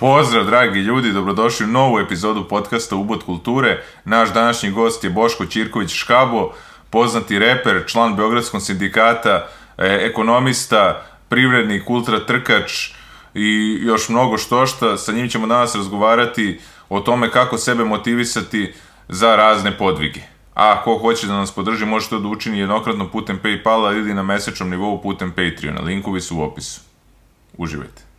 Pozdrav dragi ljudi, dobrodošli u novu epizodu podcasta Ubod kulture. Naš današnji gost je Boško Ćirković Škabo, poznati reper, član Beogradskog sindikata, e, ekonomista, privrednik, ultra trkač i još mnogo što šta. Sa njim ćemo danas razgovarati o tome kako sebe motivisati za razne podvige. A ako hoće da nas podrži, može to da učini jednokratno putem Paypala ili na mesečnom nivou putem Patreona. Linkovi su u opisu. Uživajte.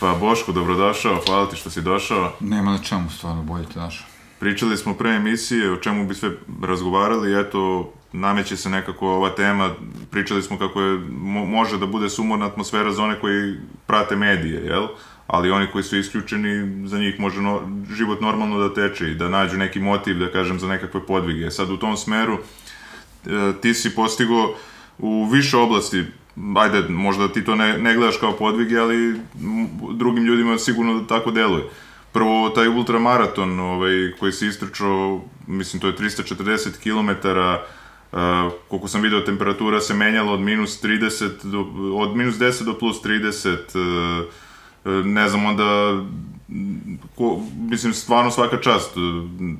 Pa Boško, dobrodošao, hvala ti što si došao. Nema na čemu, stvarno, bolje te našao. Pričali smo pre emisije o čemu bi sve razgovarali, eto, nameće se nekako ova tema, pričali smo kako je, mo, može da bude sumorna atmosfera za one koji prate medije, jel? Ali oni koji su isključeni, za njih može no, život normalno da teče i da nađu neki motiv, da kažem, za nekakve podvige. Sad u tom smeru e, ti si postigo u više oblasti ajde, možda ti to ne, ne gledaš kao podvige, ali drugim ljudima sigurno da tako deluje. Prvo, taj ultramaraton ovaj, koji se istrčao, mislim, to je 340 km, uh, koliko sam video, temperatura se menjala od minus 30, do, od minus 10 do plus 30, uh, ne znam, onda ko, mislim, stvarno svaka čast.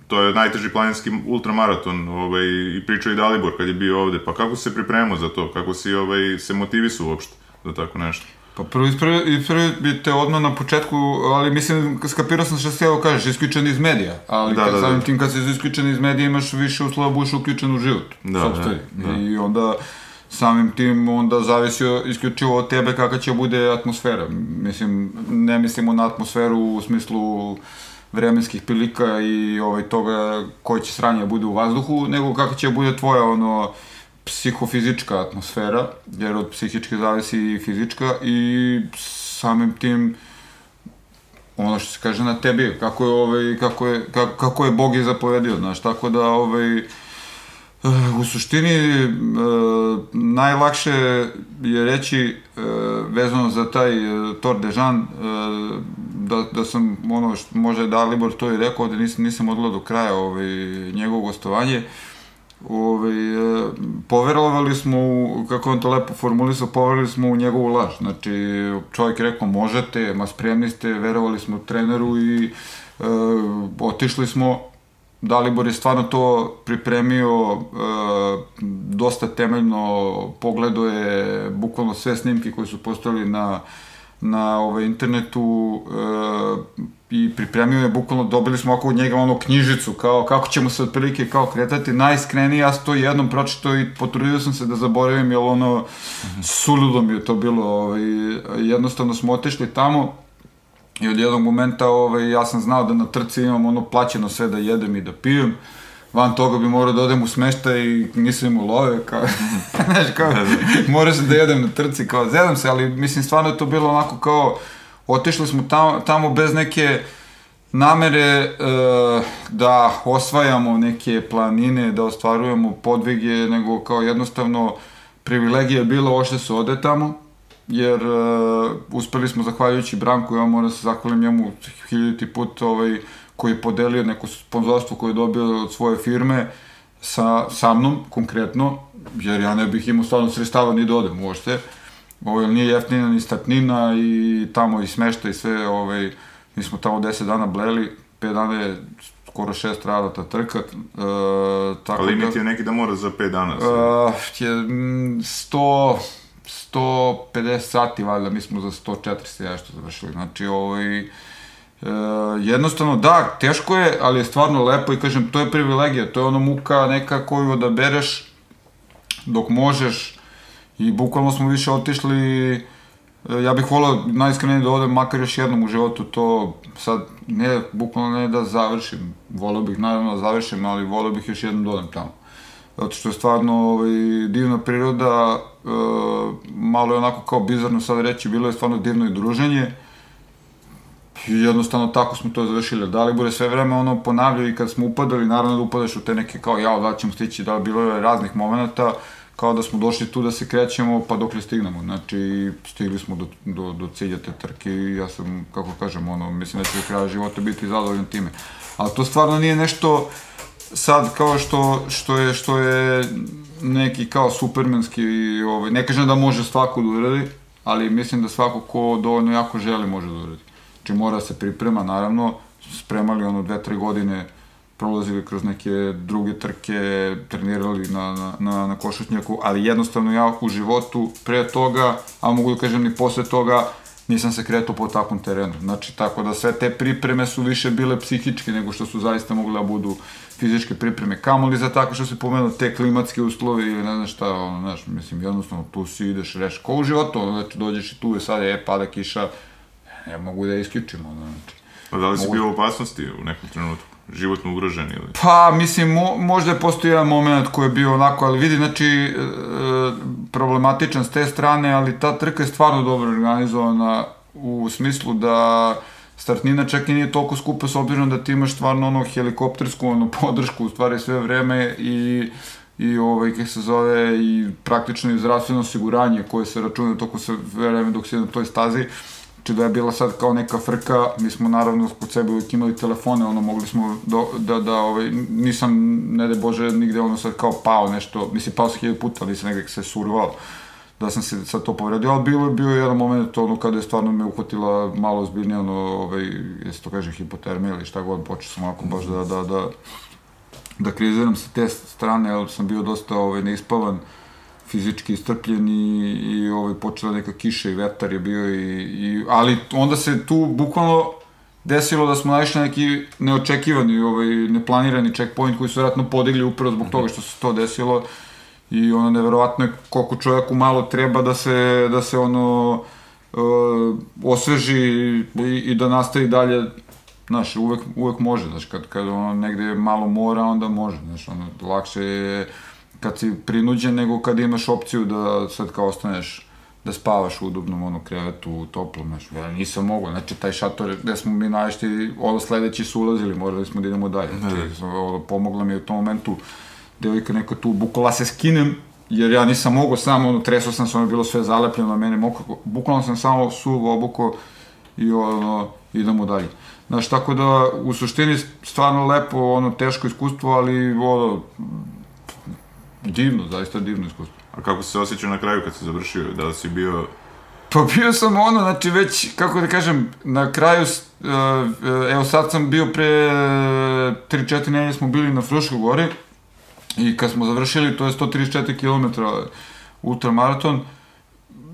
To je najteži planinski ultramaraton ovaj, i pričao i Dalibor kad je bio ovde. Pa kako se pripremao za to? Kako si ovaj, se motivisao uopšte za tako nešto? Pa prvo ispravi, prvi bi te odmah na početku, ali mislim, skapirao sam što si evo kažeš, isključen iz medija, ali Da, kad, da, da. samim tim kad si isključen iz medija imaš više uslova da budeš uključen u život. Da, da, da. I onda samim tim onda zavisi isključivo od tebe kakva će bude atmosfera. Mislim, ne mislimo na atmosferu u smislu vremenskih prilika i ovaj toga koji će sranje bude u vazduhu, nego kakva će bude tvoja ono psihofizička atmosfera, jer od psihičke zavisi i fizička i samim tim ono što se kaže na tebi, kako je, ovaj, kako je, kako, je Bog je zapovedio, znaš, tako da, ovaj, u suštini, eh, najlakše je reći, eh, vezano za taj eh, Tour de Jean, eh, da, da sam, ono, što može Dalibor to i rekao, da nisam, nisam odgledao do kraja ovaj, njegovo gostovanje, Ove, e, poverovali smo u, kako on to lepo formulisao, poverovali smo u njegovu laž. Znači, čovjek je rekao možete, ma spremni ste, verovali smo treneru i e, otišli smo. Dalibor je stvarno to pripremio e, dosta temeljno, pogledao je bukvalno sve snimke koji su postojali na na ovaj, internetu e, i pripremio je bukvalno, dobili smo oko njega ono knjižicu, kao kako ćemo se otprilike kao kretati, najiskrenije, ja sam to jednom pročitao i potrudio sam se da zaboravim, jer ono, suludo mi je to bilo, ovaj, jednostavno smo otišli tamo, I od jednog momenta ovaj, ja sam znao da na trci imam ono plaćeno sve da jedem i da pijem. Van toga bi morao da odem u smeštaj i nisam imao love, kao, znaš, kao, morao sam da jedem na trci, kao, zedam se, ali mislim, stvarno je to bilo onako kao, otišli smo tamo, tamo bez neke namere e, da osvajamo neke planine, da ostvarujemo podvige, nego kao jednostavno privilegija je bila ošte se ode tamo, jer uh, uspeli smo zahvaljujući Branku, ja moram da se zahvalim njemu hiljati put ovaj, koji je podelio neko sponzorstvo koje je dobio od svoje firme sa, sa mnom konkretno, jer ja ne bih imao stvarno sredstava ni da odem uopšte. Ovaj, nije jeftina ni startnina i tamo i smešta i sve, ovaj, mi smo tamo 10 dana bleli, 5 dana je skoro 6 trajala ta trka. Uh, tako A limit da, je neki da mora za 5 dana. Uh, je mm, 100, 150 sati, valjda, mi smo za 140 ja što završili. Znači, ovaj, e, jednostavno, da, teško je, ali je stvarno lepo i kažem, to je privilegija, to je ono muka neka koju odabereš dok možeš i bukvalno smo više otišli E, Ja bih volao najiskrenije da odem makar još jednom u životu to sad ne, bukvalno ne da završim, volao bih naravno da završim, ali volao bih još jednom da odem tamo. Zato što je stvarno ovaj, divna priroda, e, malo je onako kao bizarno sad reći, bilo je stvarno divno i druženje. I jednostavno tako smo to završili. Dalibor je sve vreme ono ponavljao i kad smo upadali, naravno da upadaš u te neke kao jao, da li ćemo stići, da li bilo je raznih momenta, kao da smo došli tu da se krećemo, pa dok li stignemo. Znači, stigli smo do, do, do cilja te trke i ja sam, kako kažem, ono, mislim da će do kraja života biti zadovoljan time. Ali to stvarno nije nešto sad kao što, što je, što je neki kao supermenski, ovaj, ne kažem da može svako da uradi, ali mislim da svako ko dovoljno jako želi može da uradi. Znači mora se priprema, naravno, spremali ono dve, tri godine, prolazili kroz neke druge trke, trenirali na, na, na, na košutnjaku, ali jednostavno ja u životu pre toga, a mogu da kažem i posle toga, nisam se kretao po takvom terenu. Znači, tako da sve te pripreme su više bile psihičke nego što su zaista mogle da budu fizičke pripreme. Kamoli za tako što se pomenuo te klimatske uslovi ili ne znam šta, ono, znaš, mislim, jednostavno tu si ideš, reš, ko u životu, ono, znači, dođeš i tu je sad, je, pada kiša, ne mogu da isključim, ono, znači. Pa da li si Mogu- bio u opasnosti u nekom trenutku? Životno ugrožen ili? Pa, mislim, mo, možda je postoji jedan moment koji je bio onako, ali vidi, znači, e, problematičan s te strane, ali ta trka je stvarno dobro organizovana u smislu da startnina čak i nije toliko skupa s obzirom da ti imaš stvarno ono helikoptersku ono, podršku u stvari sve vreme i i ovaj, kako se zove, i praktično i zdravstveno osiguranje koje se računa toko sve vreme dok si na toj stazi. Znači da je bila sad kao neka frka, mi smo naravno kod sebe uvijek imali telefone, ono mogli smo do, da, da ovaj, nisam, ne de Bože, nigde ono sad kao pao nešto, mislim pao sam hiljadu puta, ali nisam negde se survao da sam se sad to povredio, ali bilo je bio jedan moment ono kada je stvarno me uhvatila malo ozbiljnije ono, ovaj, jesi to kaže hipotermija ili šta god, počeo sam ovako baš da, da, da, da kriziram sa te strane, jer sam bio dosta ovaj, neispavan, fizički istrpljen i, ovaj, počela neka kiša i vetar je bio i, i, ali onda se tu bukvalno desilo da smo naišli na neki neočekivani, ovaj, neplanirani checkpoint koji su vjerojatno podigli upravo zbog toga što se to desilo i ono neverovatno je koliko čovjeku malo treba da se, da se ono uh, osveži i, i da nastavi dalje Znaš, uvek, uvek može, znaš, kad, kad ono negde malo mora, onda može, znaš, ono, lakše je kad si prinuđen nego kad imaš opciju da sad kao ostaneš da spavaš u udobnom ono krevetu, u toplom, znaš, ja nisam mogao, znači taj šator gde smo mi naišli, ovo sledeći su ulazili, morali smo da idemo dalje, znači, ovo, pomogla mi je u tom momentu, devojka neka tu, bukvala se skinem, jer ja nisam mogao samo, ono, tresao sam se, ono bilo sve zalepljeno na mene, mokro, bukvalno sam samo suvo obuko i ono, idemo dalje. Znaš, tako da, u suštini, stvarno lepo, ono, teško iskustvo, ali, ono, divno, zaista divno iskustvo. A kako si se osjećao na kraju kad si završio? Da li si bio... Pa bio sam ono, znači već, kako da kažem, na kraju, e, e, evo sad sam bio pre 3-4 nedelje smo bili na Fruškoj gori i kad smo završili, to je 134 km ultramaraton,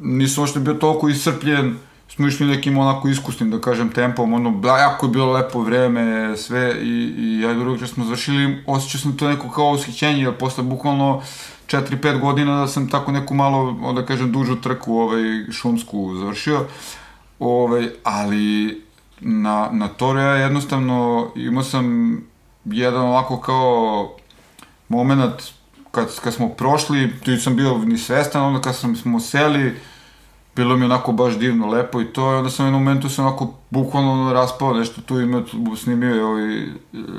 nisam uopšte bio toliko iscrpljen, smo išli nekim onako iskusnim, da kažem, tempom, ono, da, jako je bilo lepo vreme, sve, i, i ja i drugi kad smo završili, osjećao sam to neko kao ushićenje, jer posle bukvalno 4-5 godina da sam tako neku malo, da kažem, dužu trku, ovaj, šumsku završio, ovaj, ali na, na Toru ja jednostavno imao sam jedan ovako kao moment kad, kad smo prošli, tu sam bio ni svestan, onda kad sam, smo seli, bilo mi onako baš divno, lepo i to, i onda sam u jednom momentu se onako bukvalno raspao, nešto tu ima, snimio je ovaj e,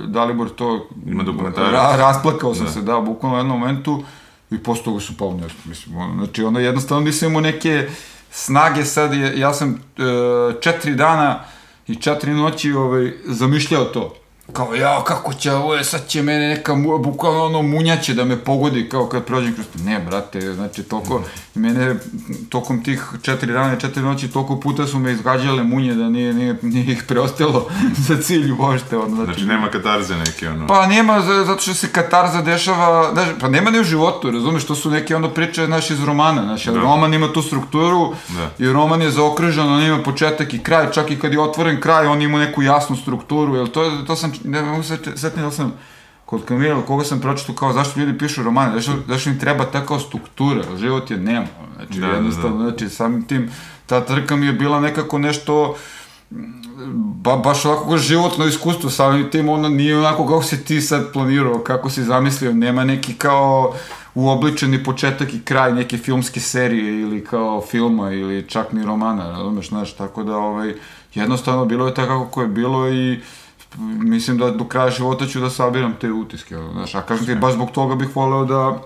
Dalibor to, Ima dokumentarac. ra, rasplakao sam Da. se, da, bukvalno u jednom momentu i posle toga sam pao nešto, mislim, ono, znači onda jednostavno nisam imao neke snage sad, je, ja sam e, četiri dana i četiri noći ovaj, zamišljao to. Kao, ja, kako će ovo je, sad će mene neka, bukvalno ono, munjaće da me pogodi, kao kad prođem kroz. Ne, brate, znači, toliko, mene, tokom tih četiri dana četiri noći, toliko puta su me izgađale munje da nije, nije, nije ih preostalo za cilj uopšte. Ono, Znači, nema katarze neke, ono... Pa nema, za- zato što se katarza dešava, znaš, pa nema ni u životu, razumeš, to su neke onda priče, znaš, iz romana, znaš, da. Da. roman ima tu strukturu Da. i roman je zaokružen, on ima početak i kraj, čak i kad je otvoren kraj, on ima neku jasnu strukturu, jel to, to sam, ne mogu se setiti da sam kod Kamila, koga sam pročitao kao zašto ljudi pišu romane, zašto, zašto im treba takva struktura, život je nema, znači Da, da, jednostavno, znači samim tim, ta trka mi je bila nekako nešto, ba, baš ovako životno iskustvo, samim tim ono nije onako kako si ti sad planirao, kako si zamislio, nema neki kao uobličeni početak i kraj neke filmske serije ili kao filma ili čak ni romana, razumeš, znaš, tako da ovaj, jednostavno bilo je tako kako je bilo i mislim da do kraja života ću da sabiram te utiske, ono, znaš, a kažem ti, baš zbog toga bih voleo da,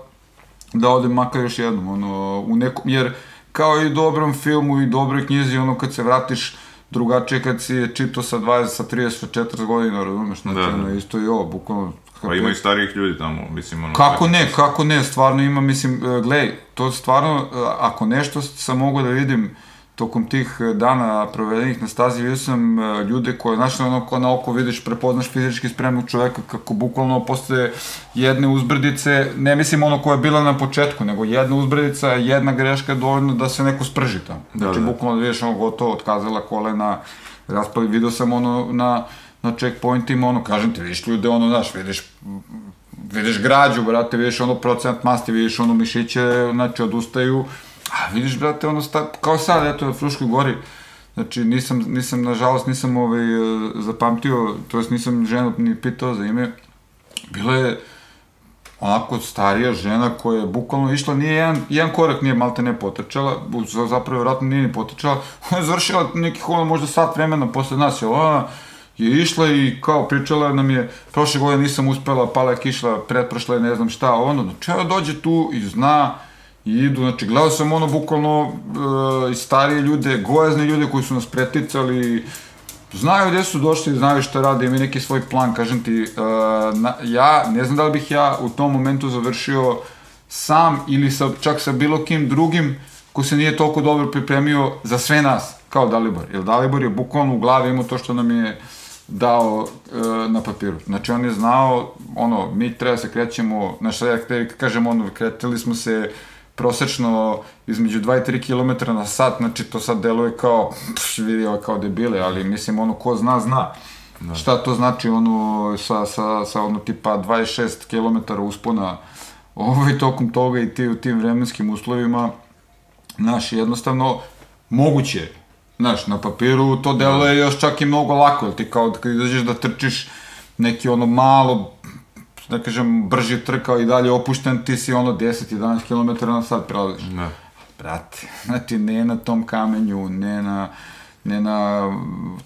da odem makar još jednom, ono, u nekom, jer kao i dobrom filmu i dobroj knjizi, ono, kad se vratiš drugačije kad si je čitao sa 20, sa 30, sa 40 godina, razumeš, znači, Da, da. ono, isto i ovo, bukvalno, Pa ima i starijih ljudi tamo, mislim, ono... Kako ne, kako ne, stvarno ima, mislim, e, glej, to stvarno, e, ako nešto sam mogao da vidim tokom tih e, dana provedenih na stazi, vidio sam e, ljude koje, znaš, ono, ko na oko vidiš, prepoznaš fizički spremnog čoveka, kako bukvalno posle jedne uzbrdice, ne mislim ono koja je bila na početku, nego jedna uzbrdica, jedna greška je dovoljno da se neko sprži tamo. Znači, da. bukvalno da vidiš ono gotovo, otkazala kolena, raspali, vidio sam ono na, na checkpointima, ono, kažem ti, vidiš ljude, ono, znaš, vidiš vidiš građu, brate, vidiš ono procent masti, vidiš ono mišiće, znači odustaju, a vidiš, brate, ono, sta, kao sad, eto, na Fruškoj gori, znači nisam, nisam, nažalost, nisam ovaj, e, zapamtio, to jest nisam ženu ni pitao za ime, bila je onako starija žena koja je bukvalno išla, nije jedan, jedan korak nije malte ne potrčala, zapravo vjerojatno nije ni potrčala, ona je završila nekih ono možda sat vremena posle nas, je ona je išla i kao pričala nam je, prošle godine nisam uspela, pala je kišla, pretprošla je ne znam šta, ono, znači ona dođe tu i zna, i idu, znači gledao sam ono bukvalno e, starije ljude, gojazne ljude koji su nas preticali, znaju gde su došli, znaju šta rade, imaju neki svoj plan, kažem ti, e, na, ja, ne znam da li bih ja u tom momentu završio sam ili sa, čak sa bilo kim drugim ko se nije toliko dobro pripremio za sve nas, kao Dalibor. Jer Dalibor je bukvalno u glavi imao to što nam je dao e, na papiru. Znači on je znao, ono, mi treba se krećemo, znaš šta ja tebi kažem, ono, kretili smo se prosečno između 2 i 3 km na sat, znači to sad deluje kao, pš, vidi ovo kao debile, ali mislim, ono, ko zna, zna. Da. Šta to znači, ono, sa, sa, sa ono, tipa 26 km uspona, ovaj, tokom toga i ti u tim vremenskim uslovima, znaš, jednostavno, moguće je. Znaš, na papiru to deluje još čak i mnogo lako, jer ti kao kad izađeš da trčiš neki ono malo, da kažem, brži trkao i dalje opušten, ti si ono 10-11 km na sat prelaziš. Da. Brate, znači ne na tom kamenju, ne na, ne na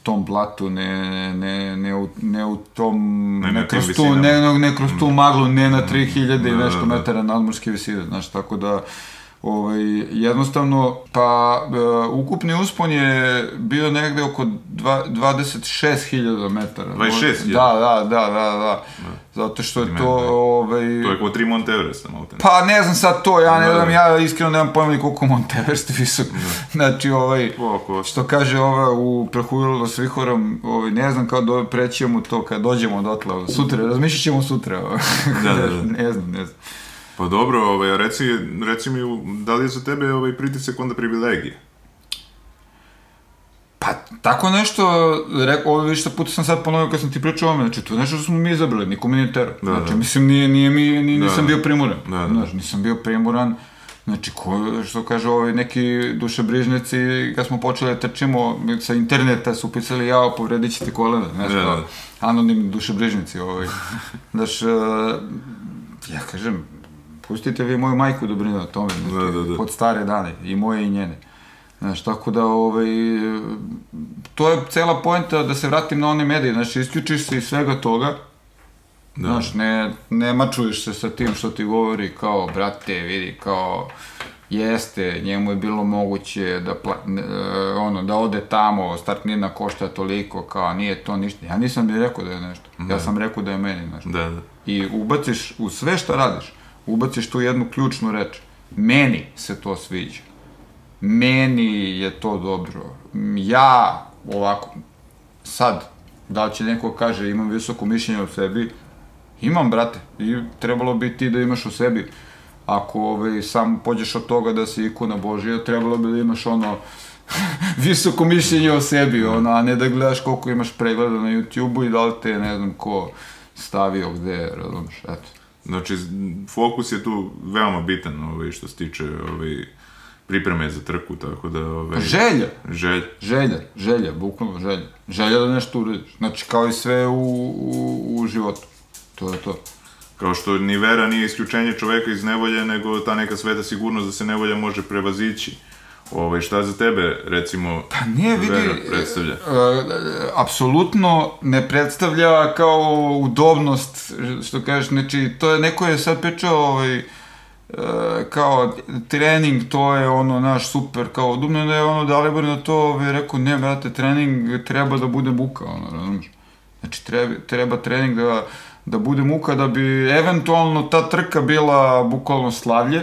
tom blatu, ne, ne, ne, u, ne u tom, Ne ne, kroz tu, ne, ne kroz tu maglu, ne na 3000 i Da, nešto da, da. metara nadmorske visine, znaš, tako da, ovaj, jednostavno, pa, e, ukupni uspon je bio negde oko dva- 26.000 metara. 26.000? Da, da, da, da, da, zato što je to, da. ovaj, To je kao tri Monte Everesta, malo te. Pa ne znam sad to, ja ne Da, znam, da. ja iskreno nemam pojma ni koliko Monte Everest visok. Znači, ovaj, Oko, što kaže ova u Prehujilo s Vihorom, ovaj, ne znam kao do, prećemo to kad dođemo dotle, sutra, razmišljat ćemo sutra. ovaj. Da, da, da. ne znam, ne znam. Pa dobro, ovaj, reci, reci mi, da li je za tebe ovaj pritisak onda privilegije? Pa, tako nešto, rekao, ovo više puta sam sad ponovio kad sam ti pričao o ovome, znači, to je nešto što smo mi izabrali, niko mi nije terao. Da, znači, da. mislim, nije, nije mi, ni, nisam Da. bio primuran. Da, da. Znaš, nisam bio primuran, znači, ko, što kaže ovaj, neki dušebrižnici, kad smo počeli da trčimo, sa interneta su pisali, jao, povredit će ti kolena, znaš, Da, da. anonimni dušebrižnici, ovaj. Znaš, e, ja kažem, pustite vi moju majku da brine o tome, Da, da, da. pod stare dane, i moje i njene. Znaš, tako da, ovaj, to je cela poenta da se vratim na one medije, znači, isključiš se iz svega toga, Da. znaš, ne, ne mačuješ se sa tim što ti govori kao, brate, vidi, kao, jeste, njemu je bilo moguće da, pla, ne, e, ono, da ode tamo, startnina košta toliko, kao, nije to ništa. Ja nisam ni rekao da je nešto, ja sam rekao da je meni nešto. Da, da. I ubaciš u sve što radiš, ubaciš tu jednu ključnu reč. Meni se to sviđa. Meni je to dobro. Ja, ovako, sad, da li će neko kaže imam visoko mišljenje o sebi, imam, brate, i trebalo bi ti da imaš u sebi. Ako ovaj, sam pođeš od toga da si ikona Božija, trebalo bi da imaš ono visoko mišljenje o sebi, ono, a ne da gledaš koliko imaš pregleda na YouTube-u i da li te, ne znam ko, stavio gde, razumeš, eto. Znači, fokus je tu veoma bitan, ovaj, što se tiče ovaj, pripreme za trku, tako da... Ovaj, želja, Želj. želja, želja, bukvalno želja. Želja da nešto uradiš. Znači, kao i sve u, u, u životu. To je to. Kao što ni vera nije isključenje čoveka iz nevolje, nego ta neka sveta sigurnost da se nevolja može prevazići. Ovaj, šta za tebe, recimo, Pa nije, vidi, vera predstavlja? e, apsolutno ne predstavlja kao udobnost, što kažeš, znači, to je, neko je sad pričao, ovaj, e, kao trening, to je ono naš super, kao udobno da je ono Dalibor na to ovaj, rekao, ne, brate, trening treba da bude muka, ono, razumiješ? Znači, treba, treba trening da, da bude muka, da bi eventualno ta trka bila bukvalno slavlje,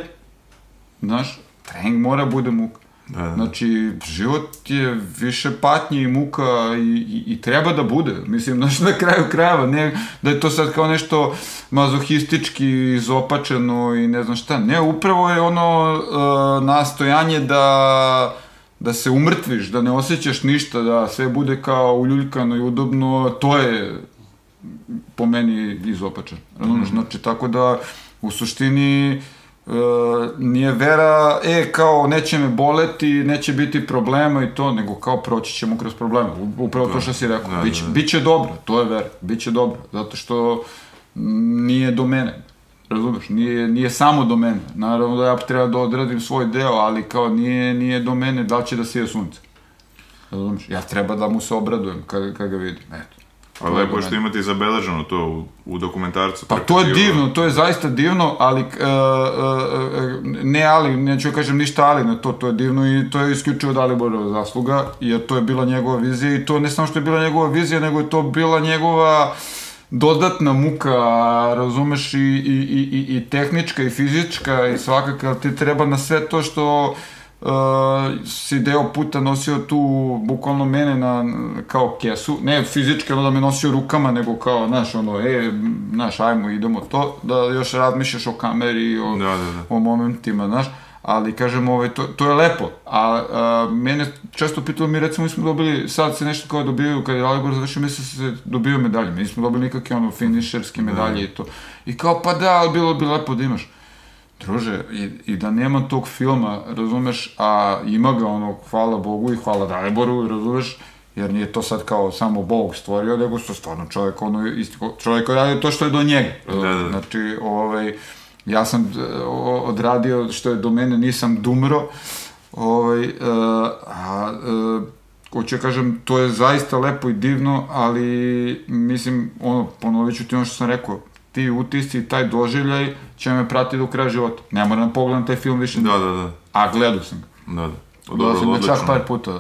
znaš, trening mora bude muka. Da, da. Znači, život je više patnje i muka i, i, i treba da bude. Mislim, znaš, na kraju krajeva, ne da je to sad kao nešto mazohistički izopačeno i ne znam šta. Ne, upravo je ono uh, nastojanje da da se umrtviš, da ne osjećaš ništa, da sve bude kao uljuljkano i udobno, to je po meni izopačen. Razumeš? Znači, tako da, u suštini, e, nije vera, e, kao, neće me boleti, neće biti problema i to, nego kao, proći ćemo kroz probleme. Upravo to što si rekao. Da, Biće, da, da. biće dobro, to je vera, biće dobro. Zato što nije do mene. Razumeš? Nije, nije samo do mene. Naravno da ja treba da odradim svoj deo, ali kao nije, nije do mene da će da sije sunce. Razumeš? Ja treba da mu se obradujem kad, kad ga vidim. Eto. A lepo je što imate zabeleženo to u, u dokumentarcu. Pa to je divno, to je zaista divno, ali uh, uh, uh, ne ali, neću kažem ništa ali na to, to je divno i to je isključivo Daliborova zasluga, jer to je bila njegova vizija i to ne samo što je bila njegova vizija, nego je to bila njegova dodatna muka, razumeš, i, i, i, i- i tehnička i fizička i svakako, ali ti treba na sve to što uh, si deo puta nosio tu bukvalno mene na, kao kesu, ne fizički ono da me nosio rukama, nego kao, znaš, ono, e, znaš, ajmo, idemo to, da još razmišljaš o kameri i o, Da, da, da. o momentima, znaš, ali kažem, ovaj, to, to je lepo, a, a mene često pitalo mi, recimo, mi smo dobili, sad se nešto kao dobijaju, kad je Alibor završio, mi se, se dobiju medalje, mi nismo dobili nikakve ono finišerske medalje i to, i kao, pa da, ali bilo bi lepo da imaš, Druže, i, i da nema tog filma, razumeš, a ima ga ono, hvala Bogu i hvala Daliboru, razumeš, jer nije to sad kao samo Bog stvorio, nego što stvarno čovjek, ono, isti, čovjek radi to što je do njega. Da, da. Znači, ovaj, ja sam odradio što je do mene, nisam dumro, ovaj, e, a, e, hoću ja kažem, to je zaista lepo i divno, ali, mislim, ono, ponovit ću ti ono što sam rekao, ti utisci taj doživljaj će me pratiti do kraja života. Ne moram da pogledam taj film više, Da, da, da. a gledao sam ga. Da, da. O, Gledao sam ga odlično. čak par puta.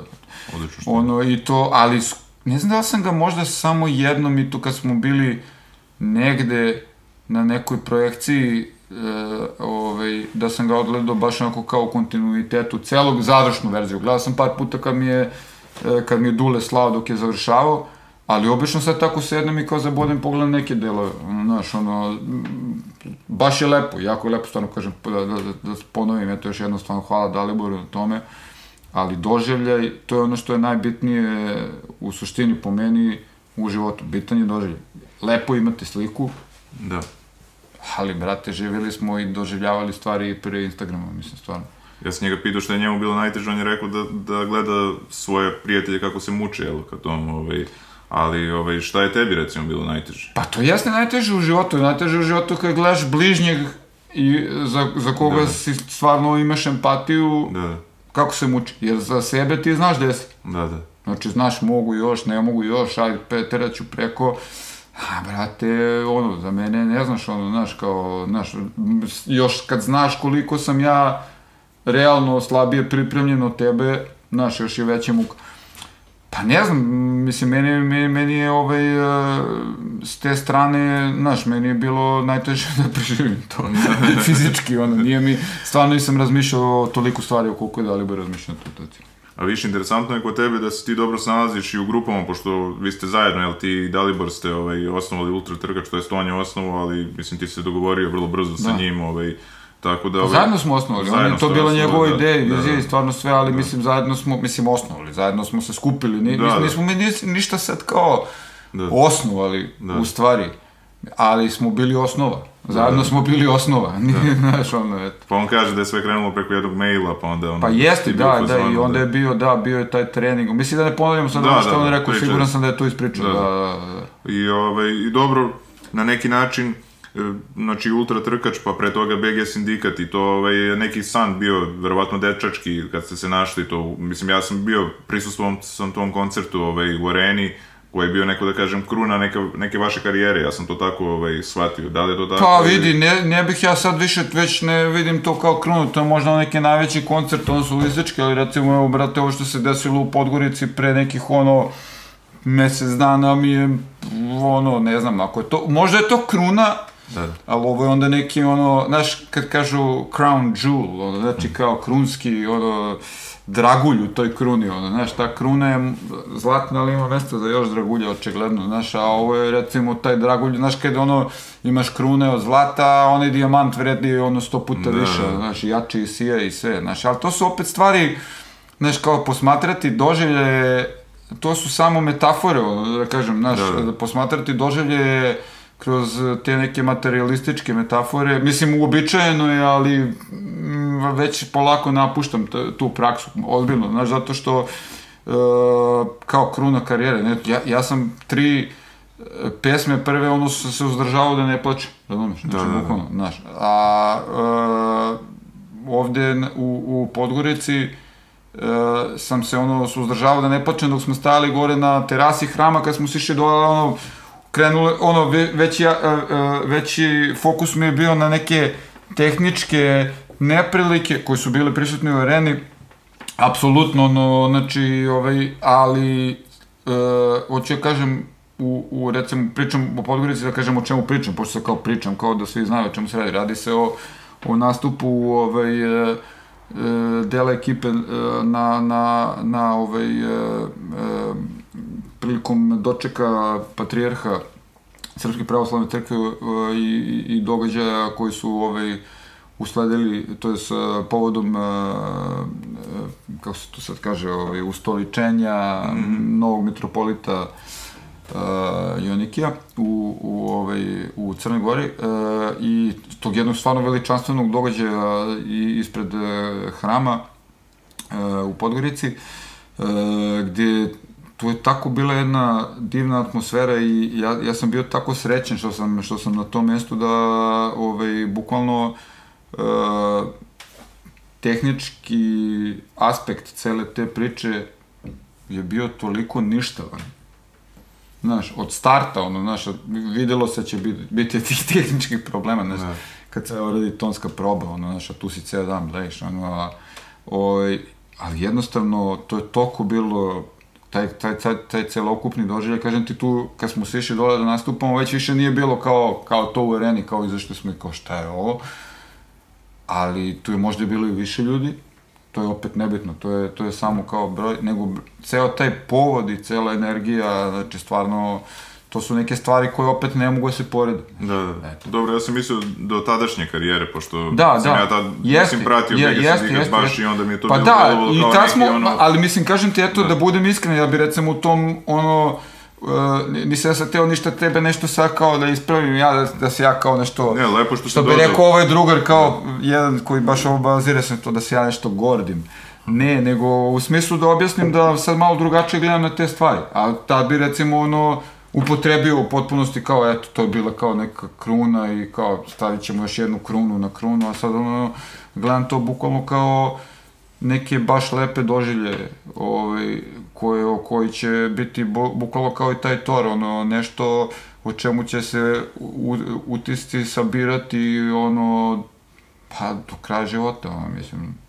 Odlično što. Ono, i to, ali ne znam da sam ga možda samo jednom i to kad smo bili negde na nekoj projekciji e, ovaj, da sam ga odgledao baš onako kao u kontinuitetu celog završnu verziju. Gledao sam par puta kad mi je, e, kad mi je Dule slao dok je završavao, ali obično sad tako sednem i kao zabodem pogledam neke delove, ono, znaš, ono, baš je lepo, jako je lepo, stvarno kažem, da, da, da, da ponovim, eto još jedno stvarno hvala Daliboru na tome, ali doživljaj, to je ono što je najbitnije u suštini po meni u životu, bitan je doživljaj. Lepo imate sliku, Da. ali, brate, živjeli smo i doživljavali stvari i pre Instagrama, mislim, stvarno. Ja sam njega pitao što je njemu bilo najteže, on je rekao da, da gleda svoje prijatelje kako se muče, jel, kad on, ovaj, ali, ovaj, šta je tebi, recimo, bilo najteže? Pa to jeste najteže u životu, najteže u životu kad gledaš bližnjeg i za, za koga Da. si stvarno imaš empatiju, Da, kako se muči. Jer za sebe ti znaš gde si. da, da. Znači, znaš, mogu još, ne mogu još, ajde, peteraću ću preko. A, brate, ono, za mene, ne znaš, ono, znaš, kao, znaš, još kad znaš koliko sam ja realno slabije pripremljen od tebe, znaš, još je veća muka. Pa ne znam, mislim, meni, meni, meni je ovaj, e, s te strane, znaš, meni je bilo najteže da preživim to, fizički, ono, nije mi, stvarno nisam razmišljao o toliko stvari o koliko je Dalibor razmišljao tu taciju. A više interesantno je kod tebe da se ti dobro snalaziš i u grupama, pošto vi ste zajedno, jel ti i Dalibor ste ovaj, osnovali Ultra Trkač, to je on je osnovu, ali mislim ti se dogovorio vrlo brzo sa Da. njim, ovaj, tako da... Ovaj, zajedno smo osnovali, on zajedno je to bila njegova da, ideja da, vizija da. i stvarno sve, ali mislim zajedno smo, mislim osnovali, zajedno smo se skupili, ni, Da, nismo, da. nismo mi nis- ništa sad kao Da. osnovali Da. u stvari, ali smo bili osnova. Zajedno Da. smo bili osnova, nije, znaš, ono, eto. Pa on kaže da je sve krenulo preko jednog maila, pa onda ono... Pa jeste, da, da, i fazonu onda je bio, da, bio je taj trening. Mislim da ne ponavljam sad Da, ono što da, on da, rekao, siguran sam da je to ispričao, Da, da, da. da, da. I, ovaj, I dobro, na neki način, znači ultra trkač, pa pre toga BG sindikat i to ovaj, neki san bio, verovatno dečački, kad ste se našli to, mislim, ja sam bio, prisustvovom sam tom koncertu ovaj, u areni, koji je bio neko, da kažem, kruna neke, neke vaše karijere, ja sam to tako ovaj, shvatio, da li je to tako? Pa vidi, ne, ne bih ja sad više, već ne vidim to kao krunu, to je možda neki najveći koncert, ono su listički, ali recimo, evo, brate, ovo što se desilo u Podgorici pre nekih, ono, mesec dana mi je, ono, ne znam, ako je to, možda je to kruna, Da, ali ovo je onda neki, ono, znaš, kad kažu crown jewel, ono, znači kao krunski, ono, dragulj u toj kruni, ono, znaš, ta kruna je zlatna, ali ima mesta za još dragulja, očigledno, znaš, a ovo je, recimo, taj dragulj, znaš, kad ono, imaš krune od zlata, a onaj dijamant vredi, ono, sto puta Da. više, znaš, i jači i sija i sve, znaš, ali to su opet stvari, znaš, kao posmatrati doživlje, to su samo metafore, ono, da kažem, znaš, Da, da. da posmatrati doživlje kroz te neke materialističke metafore, mislim, uobičajeno je, ali mm, već polako napuštam tu praksu, ozbiljno, znaš, zato što e, kao kruna karijere, ne, ja, ja sam tri e, pesme prve, ono, sam se uzdržavao da ne plačem, razumeš, znači, Da, da, da. bukvalno, znaš, a e, ovde u, u Podgorici e, sam se ono suzdržavao da ne plačem dok smo stajali gore na terasi hrama kad smo sišli dole ono krenule ono ve, veći, e, e, veći fokus mi je bio na neke tehničke neprilike koje su bile prisutne u areni. Apsolutno ono znači ovaj ali e, hoću ja kažem u, u recimo pričam o Podgorici da kažem o čemu pričam pošto se kao pričam kao da svi znaju o čemu se radi. Radi se o, o nastupu ovaj e, dela ekipe e, na, na, na ovaj e, e, prilikom dočeka patrijarha Srpske pravoslavne crkve e, i, i, događaja koji su ovaj usledili, to je s e, povodom, e, e, kako se to sad kaže, ovaj, ustoličenja novog metropolita uh, Jonikija u, u, ovaj, u Crnoj Gori uh, i tog jednog stvarno veličanstvenog događaja i, ispred uh, hrama uh, u Podgorici, uh, gdje tu je tako bila jedna divna atmosfera i ja, ja sam bio tako srećen što sam, što sam na tom mjestu da ovaj, bukvalno uh, tehnički aspekt cele te priče je bio toliko ništavan. Znaš, od starta, ono, znaš, videlo se da će biti, biti tih tehničkih problema, znaš, Da. kad se radi tonska proba, ono, znaš, a tu si ceo dan blejiš, ono, a, oj, ali jednostavno, to je toliko bilo, taj, taj, taj, taj celokupni doživljaj, kažem ti tu, kad smo se išli dole da nastupamo, već više nije bilo kao, kao to u areni, kao izašli smo i kao šta je ovo, ali tu je možda bilo i više ljudi, to je opet nebitno, to je, to je samo kao broj, nego ceo taj povod i cela energija, znači stvarno, to su neke stvari koje opet ne mogu da se porede. Da, da. Dobro, ja sam mislio do tadašnje karijere, pošto Da, sam da. ja tad, Jeste, mislim, pratio je- Mega jeste, jeste, baš jeste. i onda mi je to Pa bilo da, i kao tad smo, ono... ali mislim, kažem ti, eto, Da. da, budem iskren, ja bi recimo u tom, ono, uh, nisam ja sad teo ništa tebe nešto sad kao da ispravim ja, da, da se ja kao nešto... Ne, lepo što Što ste bi rekao ovaj drugar kao jedan koji baš ovo bazira se na to da se ja nešto gordim. Ne, nego u smislu da objasnim da sad malo drugačije gledam na te stvari. A tad bi recimo ono upotrebio u potpunosti kao eto to je bila kao neka kruna i kao stavit ćemo još jednu krunu na krunu, a sad ono gledam to bukvalno kao neke baš lepe doživlje ovaj, koje, koji će biti bu, bukvalno kao i taj tor, ono, nešto o čemu će se u, utisci sabirati ono, pa do kraja života, ono, mislim.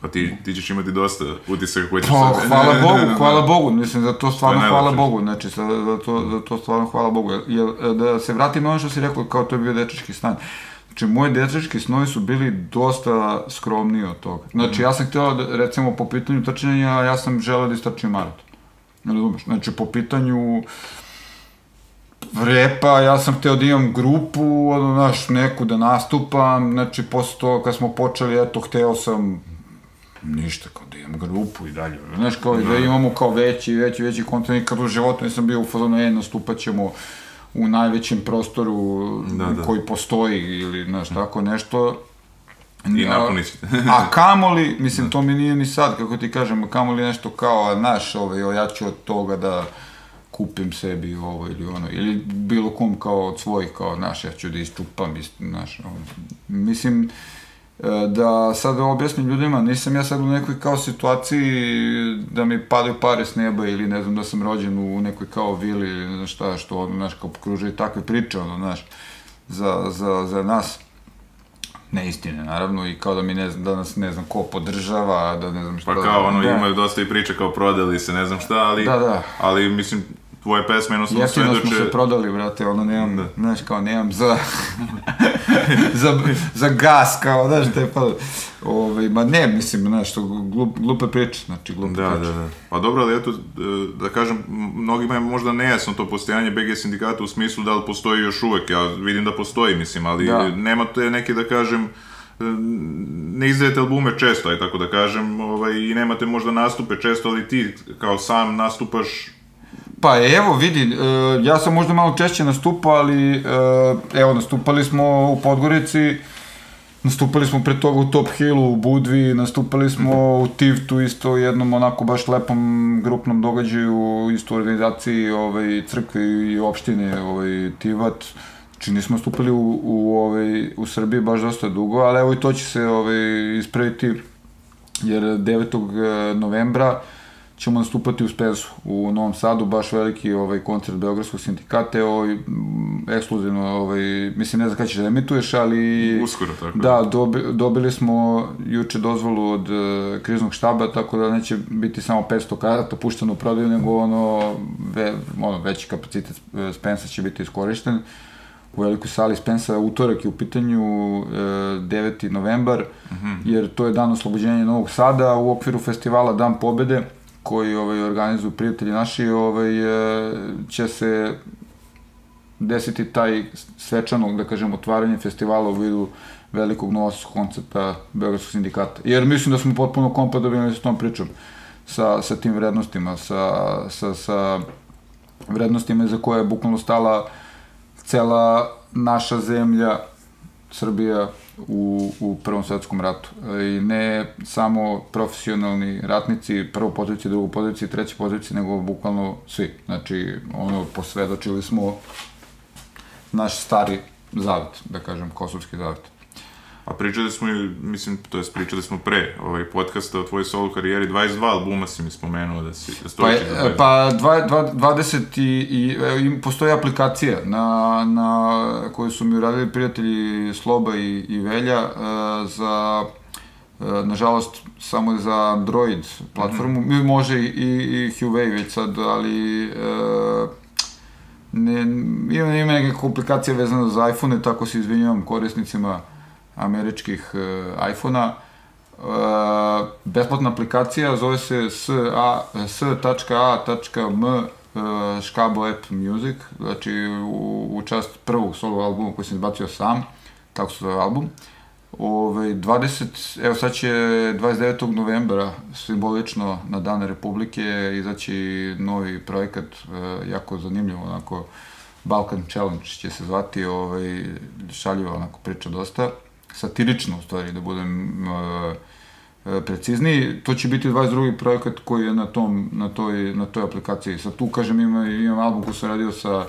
Pa ti, ti ćeš imati dosta utisaka koji ćeš Pa, hvala Bogu, hvala Bogu, mislim za to stvarno To hvala. Bogu, znači za, za, to, za to stvarno hvala Bogu. Jer, da se vratim na ono što si rekao, kao to je bio dečački stan. Znači, moji dečački snovi su bili dosta skromniji od toga. Znači, ja sam htio, da, recimo, po pitanju trčanja, ja sam želeo da istrčim maraton. Ne razumeš? Znači, po pitanju repa, ja sam hteo da imam grupu, ono, znaš, neku da nastupam, znači, posle toga kad smo počeli, eto, hteo sam ništa, kao da imam grupu i dalje, znaš, kao i da imamo kao veći, veći, veći kontent, nikad u životu nisam bio u fazonu, e, nastupat ćemo u najvećem prostoru Da, da. koji postoji ili znaš tako nešto. I ćete. A kamoli, mislim, to mi nije ni sad, kako ti kažem, kamoli nešto kao, naš, ovaj, ja ću od toga da kupim sebi ovo ili ono, ili bilo kom kao od svojih, kao, naš, ja ću da isčupam, naš, ono. mislim, da sad objasnim ljudima, nisam ja sad u nekoj kao situaciji da mi padaju pare s neba ili ne znam da sam rođen u nekoj kao vili ili ne znam šta, što ono, znaš, kao pokružuje takve priče, ono, znaš, za, za, za nas neistine, naravno, i kao da mi ne znam, da nas ne znam ko podržava, da ne znam šta. Pa kao ono, da. imaju dosta i priče kao prodali se, ne znam šta, ali, Da, da. ali mislim, tvoje pesme jednostavno Jeftino smo svedoče... se prodali, brate, ono, nemam, Da. znaš, kao, nemam za, za, za gas, kao, znaš, te pa, ovaj, ma ne, mislim, znaš, to glup, glupe priče, znači, glupe Da, priče. da, da. Pa dobro, ali eto, da kažem, mnogima je možda nejasno to postojanje BG sindikata u smislu da li postoji još uvek. Ja vidim da postoji, mislim, ali Da. nema te neke, da kažem, e, ne izdajete albume često, aj tako da kažem, ovaj, i nemate možda nastupe često, ali ti kao sam nastupaš Pa evo, vidi, e, ja sam možda malo češće nastupao, ali e, evo, nastupali smo u Podgorici, nastupali smo pre toga u Top Hillu, u Budvi, nastupali smo u Tivtu isto jednom onako baš lepom grupnom događaju, isto u organizaciji ovaj, crkve i opštine ovaj, Tivat. Znači nismo nastupali u, u, ovaj, u Srbiji baš dosta dugo, ali evo i to će se ovaj, ispraviti jer 9. novembra ćemo nastupati u Spezu u Novom Sadu, baš veliki ovaj koncert Beogradskog sindikata, mm, ekskluzivno, ovaj, mislim, ne znam kada ćeš da emituješ, ali... uskoro, tako Da, dobi, dobili smo juče dozvolu od e, kriznog štaba, tako da neće biti samo 500 karata pušteno u prodaju, nego ono, ve, ono veći kapacitet e, Spensa će biti iskorišten. U velikoj sali Spensa, utorak je u pitanju e, 9. novembar, jer to je dan oslobođenja Novog Sada u okviru festivala Dan pobede, koji ovaj, organizuju prijatelji naši, ovaj, e, će se desiti taj svečano, da kažem, otvaranje festivala u vidu velikog novosti koncepta Beogradskog sindikata. Jer mislim da smo potpuno kompatibilni sa tom pričom, sa, sa tim vrednostima, sa, sa, sa vrednostima za koje je bukvalno stala cela naša zemlja, Srbija, u, u Prvom svetskom ratu. I ne samo profesionalni ratnici, prvo pozicije, drugo pozicije, treće pozicije, nego bukvalno svi. Znači, ono, posvedočili smo naš stari zavet, da kažem, kosovski zavet. A pričali smo i, mislim, to jest pričali smo pre ovaj podcasta o tvojoj solo karijeri, 22 albuma si mi spomenuo da si, da Pa, stojiš je, 22. pa dva, dva, 20 i, i, e, im- postoji aplikacija na, na koju su mi uradili prijatelji Sloba i, i Velja e, za e, nažalost samo za Android platformu, mm može i, i Huawei već sad, ali e, ne, ima, ima neke komplikacije vezane za iPhone, tako se izvinjavam korisnicima američkih e, iPhona. E, besplatna aplikacija zove se s.a- s.a.m e, škabo app music, znači u, u čast prvog solo albuma koji sam izbacio sam, tako se zove album. Ove, 20, evo sad će 29. novembra, simbolično na Dan Republike, izaći novi projekat, e, jako zanimljivo, onako, Balkan Challenge će se zvati, ovaj, šaljiva onako priča dosta, satirično u stvari, da budem e, e, precizniji. To će biti 22. projekat koji je na, tom, na, toj, na toj aplikaciji. Sad tu, kažem, ima, imam album koji sam radio sa,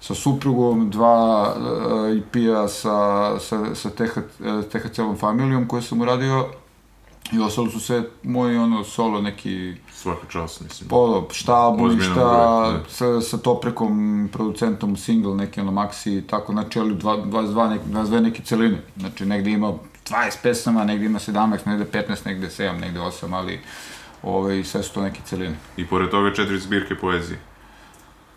sa suprugom, dva uh, EP-a sa, sa, sa TH, eh, THC-ovom familijom koje sam uradio i ostalo su sve moji ono solo neki Svaka čast, mislim. polo, šta album, šta projekt, sa, sa Toprekom, producentom single, neki ono maxi i tako, znači ali dva- 22, neki, 22 neke celine, znači negde ima 20 pesama, negde ima 17, negde 15, negde 7, negde 8, ali ove, sve su to neke celine. I pored toga četiri zbirke poezije.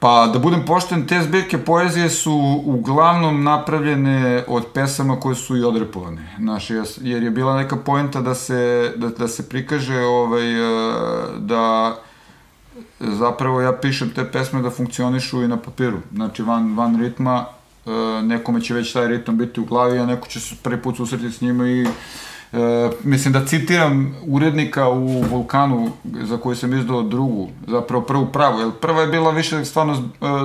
Pa, da budem pošten, te zbirke poezije su uglavnom napravljene od pesama koje su i odrepovane. Znaš, jer je bila neka poenta da se, da, da se prikaže ovaj, e, da zapravo ja pišem te pesme da funkcionišu i na papiru. Znači, van, van ritma, e, nekome će već taj ritam biti u glavi, a neko će se prvi put susreti s njima i E, mislim da citiram urednika u Vulkanu za koju sam izdao drugu, zapravo prvu pravu, jer prva je bila više stvarno e,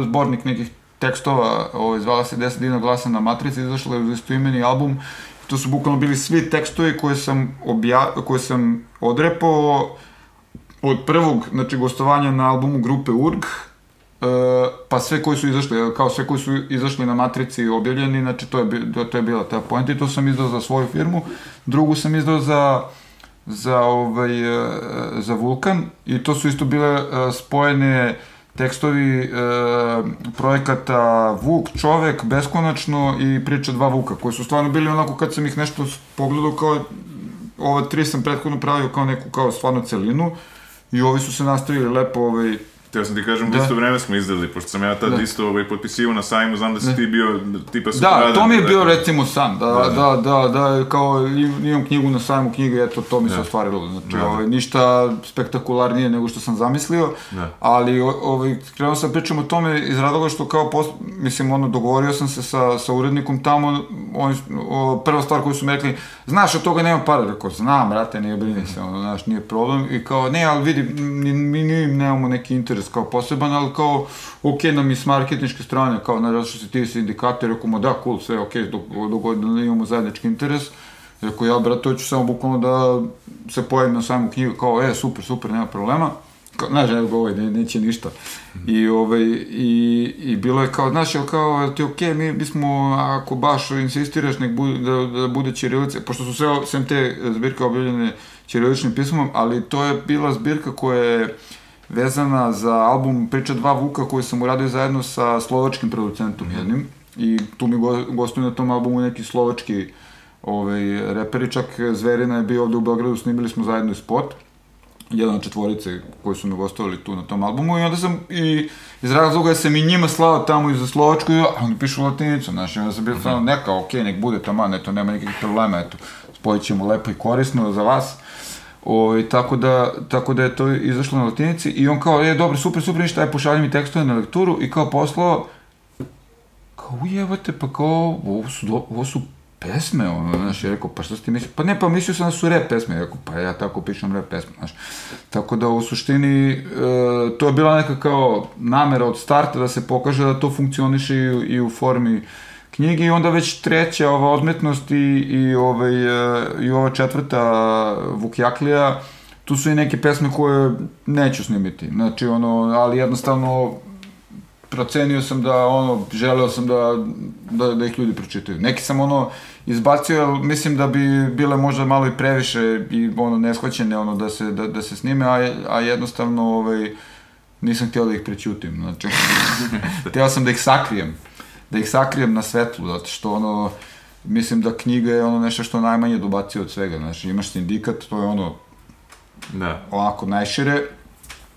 zbornik nekih tekstova, ovaj, zvala se 10 dina glasa na matrici, izašla je istoimeni album, to su bukvalno bili svi tekstovi koje sam, obja, koje sam odrepao od prvog, znači, gostovanja na albumu grupe URG, pa sve koji su izašli, kao sve koji su izašli na matrici i objavljeni, znači to je, to, je bila ta poenta i to sam izdao za svoju firmu. Drugu sam izdao za za ovaj e, za Vulkan i to su isto bile e, spojene tekstovi e, projekata Vuk, čovek, beskonačno i priča dva Vuka, koji su stvarno bili onako kad sam ih nešto pogledao kao ova tri sam prethodno pravio kao neku kao stvarno celinu i ovi su se nastavili lepo ovaj Teo sam ti kažem, da. isto vreme smo izdali, pošto sam ja tad da. isto ovaj, potpisivao na sajmu, znam da si da. ti bio tipa Da, to mi je bio recimo san, da, da, da, da, da, kao imam knjigu na sajmu knjige, eto, to mi da. se ostvarilo, znači, da, da. ovaj, ništa spektakularnije nego što sam zamislio, da. ali ovaj, krenuo sam pričam o tome iz razloga što kao, post, mislim, ono, dogovorio sam se sa, sa urednikom tamo, on, o, prva stvar koju su mi rekli, znaš, od toga nema para, rekao, znam, brate, nije brini se, ono, znaš, nije problem, i kao, ne, ali vidi, mi, mi, mi nemamo neki interes interes kao poseban, ali kao, ok nam i s marketinške strane, kao, na što se ti sindikati, rekao mu, da, cool, sve ok, dok, dok da imamo zajednički interes, rekao, ja, brat, to ću samo bukvalno da se pojavim na samu knjigu, kao, e, super, super, nema problema, kao, znaš, ne, ovaj, ne, neće ništa. I, ovaj, i, i bilo je kao, znaš, jel kao, ti okay, mi bismo, ako baš insistiraš, nek bude, da, da bude Čirilice, pošto su sve, sem te zbirke objavljene Čiriličnim pismom, ali to je bila zbirka koja je, vezana za album Priča dva Vuka koji sam uradio zajedno sa slovačkim producentom mm. jednim i tu mi go, gostuju na tom albumu neki slovački ovaj, reperi, čak Zverina je bio ovde u Beogradu, snimili smo zajedno i spot, jedan četvorice koji su mi gostovali tu na tom albumu i onda sam i iz razloga sam i njima slao tamo i za Slovačku i oni pišu latinicu, znaš, i onda sam bio mm -hmm. neka, okej, okay, nek bude tamo, eto, nema nekakvih problema, eto, spojit ćemo lepo i korisno za vas. O, ovaj, tako, da, tako da je to izašlo na latinici i on kao, je, dobro, super, super, ništa, aj pošalji mi tekstove na lekturu i kao poslao, kao, ujevate, pa kao, ovo su, do, ovo su pesme, ono, znaš, je rekao, pa si ti mislio? Pa ne, pa mislio sam da su rap pesme, je rekao, pa ja tako pišem rap pesme, znaš. Tako da, u suštini, e, to je bila neka kao namera od starta da se pokaže da to funkcioniše i, i u formi knjige i onda već treća ova odmetnost i, i, ovaj, e, i ova četvrta Vukjaklija, tu su i neke pesme koje neću snimiti. Znači, ono, ali jednostavno procenio sam da, ono, želeo sam da, da, da ih ljudi pročitaju. Neki sam, ono, izbacio, ali mislim da bi bile možda malo i previše i, ono, neshvaćene, ono, da se, da, da se snime, a, a jednostavno, ovaj, nisam htio da ih prećutim, znači, htio sam da ih sakrijem da ih sakrijem na svetlu, zato što ono, mislim da knjiga je ono nešto što najmanje dobacio od svega, znači imaš sindikat, to je ono, da. onako najšire,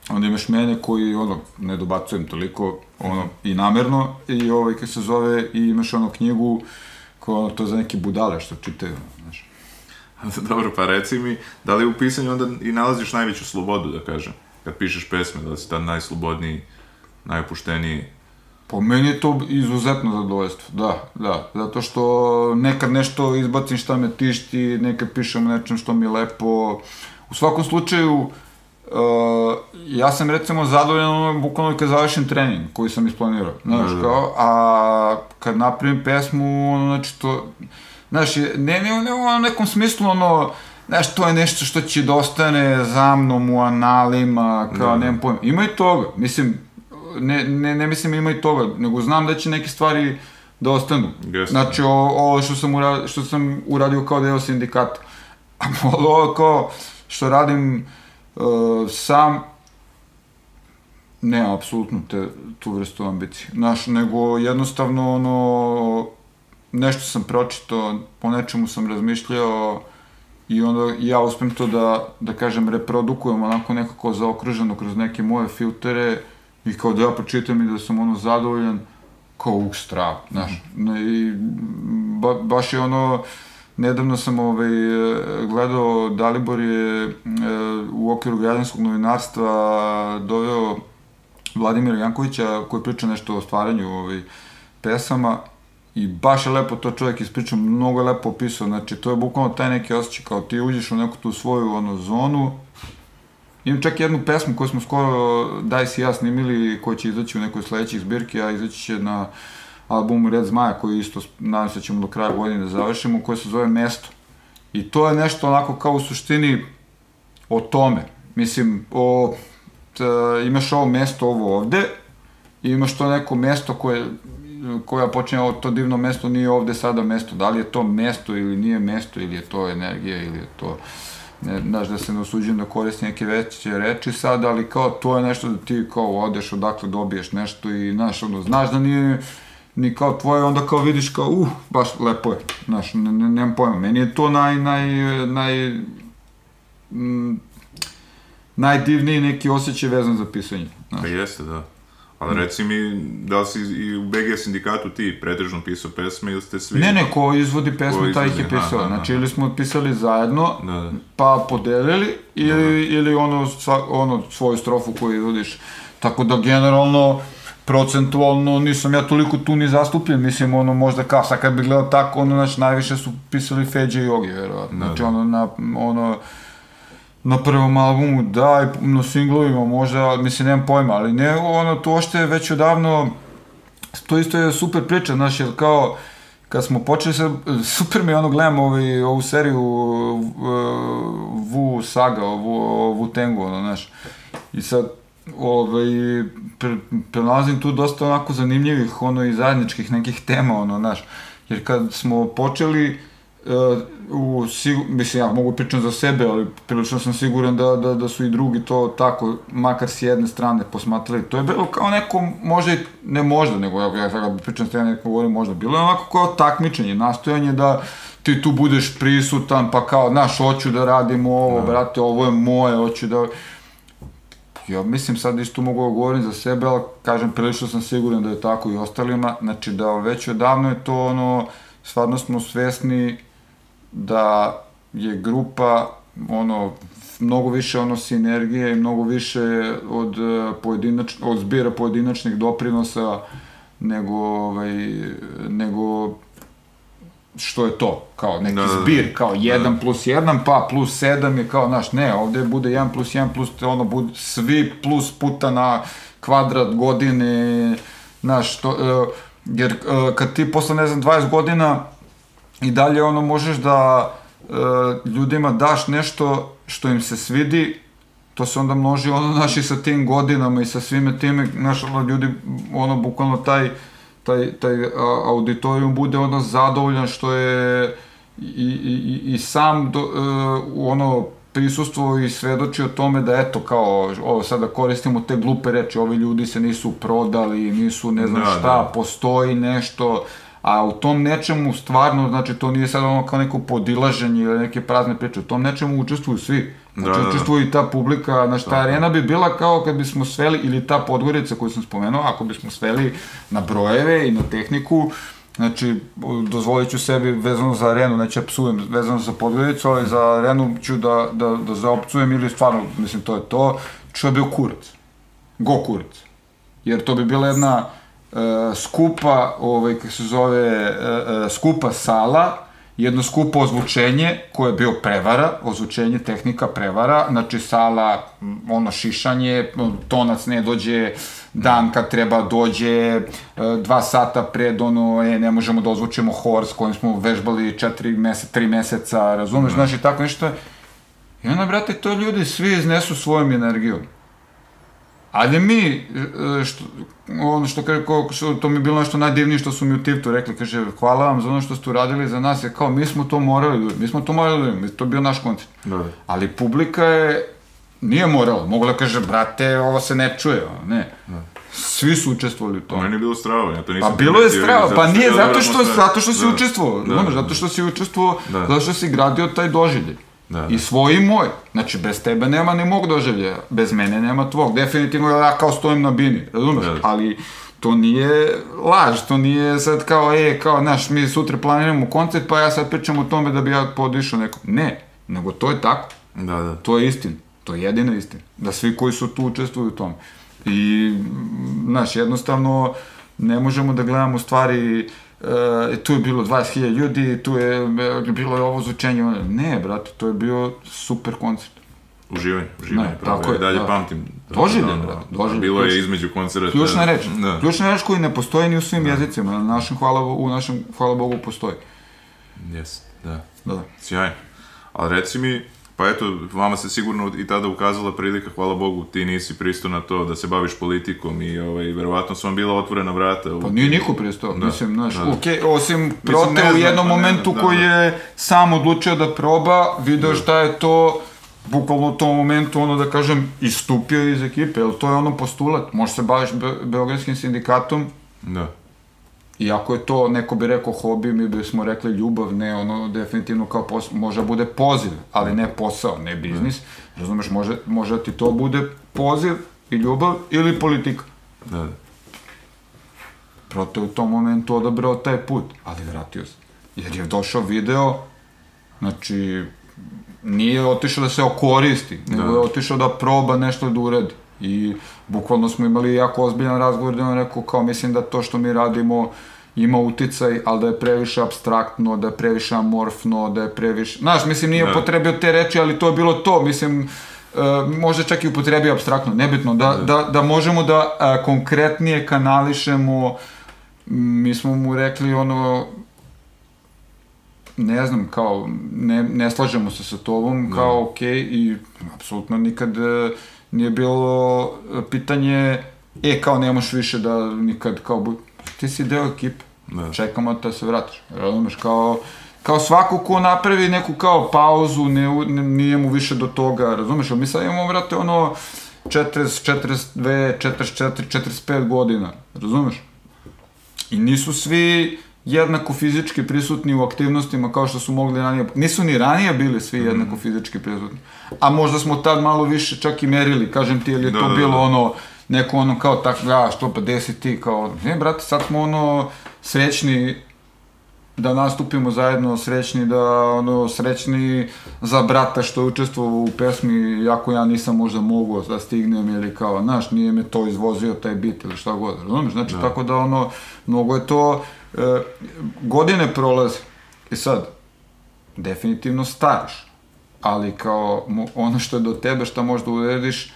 onda imaš mene koji ono, ne dobacujem toliko, ono, i namerno, i ovaj, kad se zove, i imaš ono knjigu, kao ono, to za neke budale što čitaju, znaš. Dobro, pa reci mi, da li u pisanju onda i nalaziš najveću slobodu, da kažem, kad pišeš pesme, da li si tad najslobodniji, najopušteniji? Po meni je to izuzetno zadovoljstvo, da, da, zato što nekad nešto izbacim šta me tišti, nekad pišem nečem što mi je lepo. U svakom slučaju, uh, ja sam recimo zadovoljan ono, bukvalno kad završim trening koji sam isplanirao, znaš, da, da. kao, a kad napravim pesmu, ono, znači to, znaš, ne, ne, ne u nekom smislu, ono, znaš, to je nešto što će da ostane za mnom u analima, kao, da. nemam pojma, ima i toga, mislim, ne, ne, ne mislim ima i toga, nego znam da će neke stvari da ostanu. Yes. Znači, ovo što sam, uradio, što sam uradio kao deo sindikata. A ovo kao što radim uh, sam, ne, apsolutno te, tu vrstu ambicije. Znaš, nego jednostavno ono, nešto sam pročitao, po nečemu sam razmišljao i onda ja uspem to da, da kažem, reprodukujem onako nekako zaokruženo kroz neke moje filtere I kao da ja pročitam i da sam ono zadovoljan, kao uk strah, znaš. I ba, baš je ono, nedavno sam ovaj, gledao, Dalibor je e, u okviru građanskog novinarstva doveo Vladimira Jankovića koji priča nešto o stvaranju ovaj, pesama i baš je lepo to čovjek ispričao, mnogo je lepo opisao, znači to je bukvalno taj neki osjećaj kao ti uđeš u neku tu svoju ono zonu Imam čak jednu pesmu koju smo skoro Daj si ja snimili, koja će izaći u nekoj sledećih zbirki, a izaći će na albumu Red Zmaja, koji isto, nadam se da ćemo do kraja godine da završimo, koja se zove Mesto. I to je nešto onako kao u suštini o tome. Mislim, o, t, imaš ovo mesto ovo ovde, i imaš to neko mesto koje koja počinje ovo to divno mesto nije ovde sada mesto. Da li je to mesto ili nije mesto, ili je to energija, ili je to ne, znaš, da se ne osuđujem da koristim neke veće reči sad, ali kao to je nešto da ti kao odeš odakle dobiješ nešto i znaš, ono, znaš da nije ni kao tvoje, onda kao vidiš kao, uh, baš lepo je, znaš, ne, ne, nemam pojma, meni je to naj, naj, naj, m, najdivniji neki osjećaj vezan za pisanje. Znaš. Pa jeste, da. Ali reci mi, da li si i u BG sindikatu ti pretežno pisao pesme ili ste svi... Ne, ne, ko izvodi pesmu, ko taj ih je pisao. Da, da, znači, ili smo pisali zajedno, da, da. pa podelili, ili, da, da. ili ono, sva, ono, svoju strofu koju izvodiš. Tako da, generalno, procentualno nisam ja toliko tu ni zastupljen, mislim, ono, možda kao, sad kad bih gledao tako, ono, znači, najviše su pisali Feđe i Ogi, verovatno. Da, znači, da. ono, na, ono, na prvom albumu, da, i na singlovima možda, mislim, nemam pojma, ali ne, ono, to ošte je već odavno, to isto je super priča, znaš, jer kao, kad smo počeli sa, super mi ono gledam ovaj, ovu seriju uh, Wu Saga, Wu, Wu Tengu, ono, znaš, i sad, ovaj, pre, prelazim tu dosta onako zanimljivih, ono, i zajedničkih nekih tema, ono, znaš, jer kad smo počeli, u, sigur, mislim, ja mogu pričam za sebe, ali prilično sam siguran da, da, da su i drugi to tako, makar s jedne strane posmatrali. To je bilo kao neko, možda, ne možda, nego ja, ja sada pričam s jedne, neko govorim možda, bilo je onako kao takmičenje, nastojanje da ti tu budeš prisutan, pa kao, znaš, hoću da radimo ovo, da. brate, ovo je moje, hoću da... Ja mislim sad isto mogu da govorim za sebe, ali kažem, prilično sam siguran da je tako i ostalima, znači da već odavno je to ono, stvarno smo svesni da je grupa ono mnogo više ono sinergije i mnogo više od e, pojedinač, od zbira pojedinačnih doprinosa nego ovaj nego što je to, kao neki da, da, da. zbir, kao 1 da. plus 1, pa plus 7 je kao, znaš, ne, ovde bude 1 plus 1 plus, ono, bude svi plus puta na kvadrat godine, znaš, to, uh, jer uh, kad ti posle, ne znam, 20 godina i dalje ono možeš da e, ljudima daš nešto što im se svidi, to se onda množi ono naši sa tim godinama i sa svime time, znaš, ono, ljudi, ono, bukvalno taj, taj, taj a, auditorijum bude ono zadovoljan što je i, i, i sam do, e, ono prisustvo i svedoči o tome da eto kao ovo sada koristimo te glupe reči, ovi ljudi se nisu prodali, nisu ne znam da, šta, da. postoji nešto a u tom nečemu stvarno, znači to nije sad ono kao neko podilaženje ili neke prazne priče, u tom nečemu učestvuju svi. Znači da, da, da. učestvuje i ta publika, znači ta da, arena bi bila kao kad bismo sveli, ili ta podgorica koju sam spomenuo, ako bismo sveli na brojeve i na tehniku, Znači, dozvolit ću sebi vezano za arenu, neću ja psujem vezano za Podgoricu, ali za arenu ću da, da, da zaopcujem ili stvarno, mislim, to je to, što je bio kurac. Go kurac. Jer to bi bila jedna skupa, ovaj, kako se zove, uh, skupa sala, jedno skupo ozvučenje koje je bio prevara, ozvučenje tehnika prevara, znači sala, ono šišanje, tonac ne dođe dan kad treba dođe, dva sata pred ono, e, ne možemo da ozvučimo hor s kojim smo vežbali četiri meseca, tri meseca, razumeš, mm. znači tako nešto. I onda, brate, to ljudi svi iznesu svojom energijom. Ali mi, e, što, ono što kaže, što, to mi je bilo nešto najdivnije što su mi u Tivtu rekli, kaže, hvala vam za ono što ste uradili za nas, je kao, mi smo to morali da mi smo to morali da to je bio naš koncert. Da. Ali publika je, nije morala, mogu da kaže, brate, ovo se ne čuje, ne. Da. Svi su učestvovali u tome. Meni je bilo stravo, ja to nisam... Pa bilo je stravo, pa nije, zato što, zato što si da. učestvovao, da, da, zato što si učestvovao, da. zato što si gradio taj doživljaj. Da, da. I svoj i moj. Znači, bez tebe nema ni mog doživljaja. Bez mene nema tvog. Definitivno ja kao stojim na bini, razumeš? Da, da. Ali to nije laž, to nije sad kao, e, kao, znaš, mi sutra planiramo koncert, pa ja sad pričam o tome da bi ja podišao nekom. Ne, nego to je tako. Da, da. To je istina. To je jedina istina. Da svi koji su tu učestvuju u tome. I, znaš, jednostavno, ne možemo da gledamo stvari e, tu je bilo 20.000 ljudi, tu je bilo je ovo zvučenje, ne, brate, to je bio super koncert. Uživanje, uživanje, Ne, pravo. tako je, dalje da. pamtim. Doživlje, Ono, brate, doživlje, Bilo je između koncerta. Ključna reč. Da. Ključna reč koji ne postoji ni u svim jezicima. Na našem, hvala, u našem, hvala Bogu, postoji. Jes, da. Da, da. Sjajno. Ali reci mi, pa eto, vama se sigurno i tada ukazala prilika, hvala Bogu, ti nisi pristao na to da se baviš politikom i ovaj, verovatno su vam bila otvorena vrata. u- Pa nije niko pristao, Da, mislim, znaš, da, da. okej, osim Prote ne u jednom pa ne momentu znam, da, koji da. je sam odlučio da proba, video šta je to, bukvalno u tom momentu, ono da kažem, istupio iz ekipe, jer to je ono postulat, možeš se baviš be Beogradskim sindikatom, Da. Iako je to, neko bi rekao hobi, mi bismo rekli ljubav, ne ono, definitivno kao posao, može da bude poziv, ali ne posao, ne biznis. Razumeš, može, može da ti to bude poziv i ljubav ili politika. Da, da. Proto je u tom momentu odabrao taj put, ali vratio se. Jer je došao video, znači, nije otišao da se okoristi, nego Da. je otišao da proba nešto da uradi. I bukvalno smo imali jako ozbiljan razgovor gde on rekao kao mislim da to što mi radimo ima uticaj, ali da je previše abstraktno, da je previše amorfno, da je previše... Znaš, mislim, nije Da. upotrebio te reči, ali to je bilo to, mislim, e, možda čak i upotrebio abstraktno, nebitno, da, da, da možemo da e, konkretnije kanališemo, mi smo mu rekli ono, ne znam, kao, ne, ne slažemo se sa tobom, kao, okej, i apsolutno nikad e, nije bilo e, pitanje, e, kao, nemaš više da nikad, kao, bu- ti si deo ekipe, Da. čekamo da se vratiš, razumeš, kao, kao svako ko napravi neku kao pauzu, ne, ne, nije mu više do toga, razumeš, ali mi sad imamo, vrate, ono, 40, 42, 44, 45 godina, razumeš? I nisu svi jednako fizički prisutni u aktivnostima kao što su mogli ranije. Nisu ni ranije bili svi jednako fizički prisutni. A možda smo tad malo više čak i merili, kažem ti, ili je Da, to da, bilo da. ono, neko ono kao tak, da, što pa desi ti, kao, ne, brate, sad smo ono srećni da nastupimo zajedno, srećni da, ono, srećni za brata što je učestvovao u pesmi, jako ja nisam možda mogao da stignem ili kao, znaš, nije me to izvozio taj bit ili šta god, razumiješ? Znači, tako da, ono, mnogo je to, e, godine prolaze. I sad, definitivno stariš, ali kao, ono što je do tebe, šta možeš da urediš,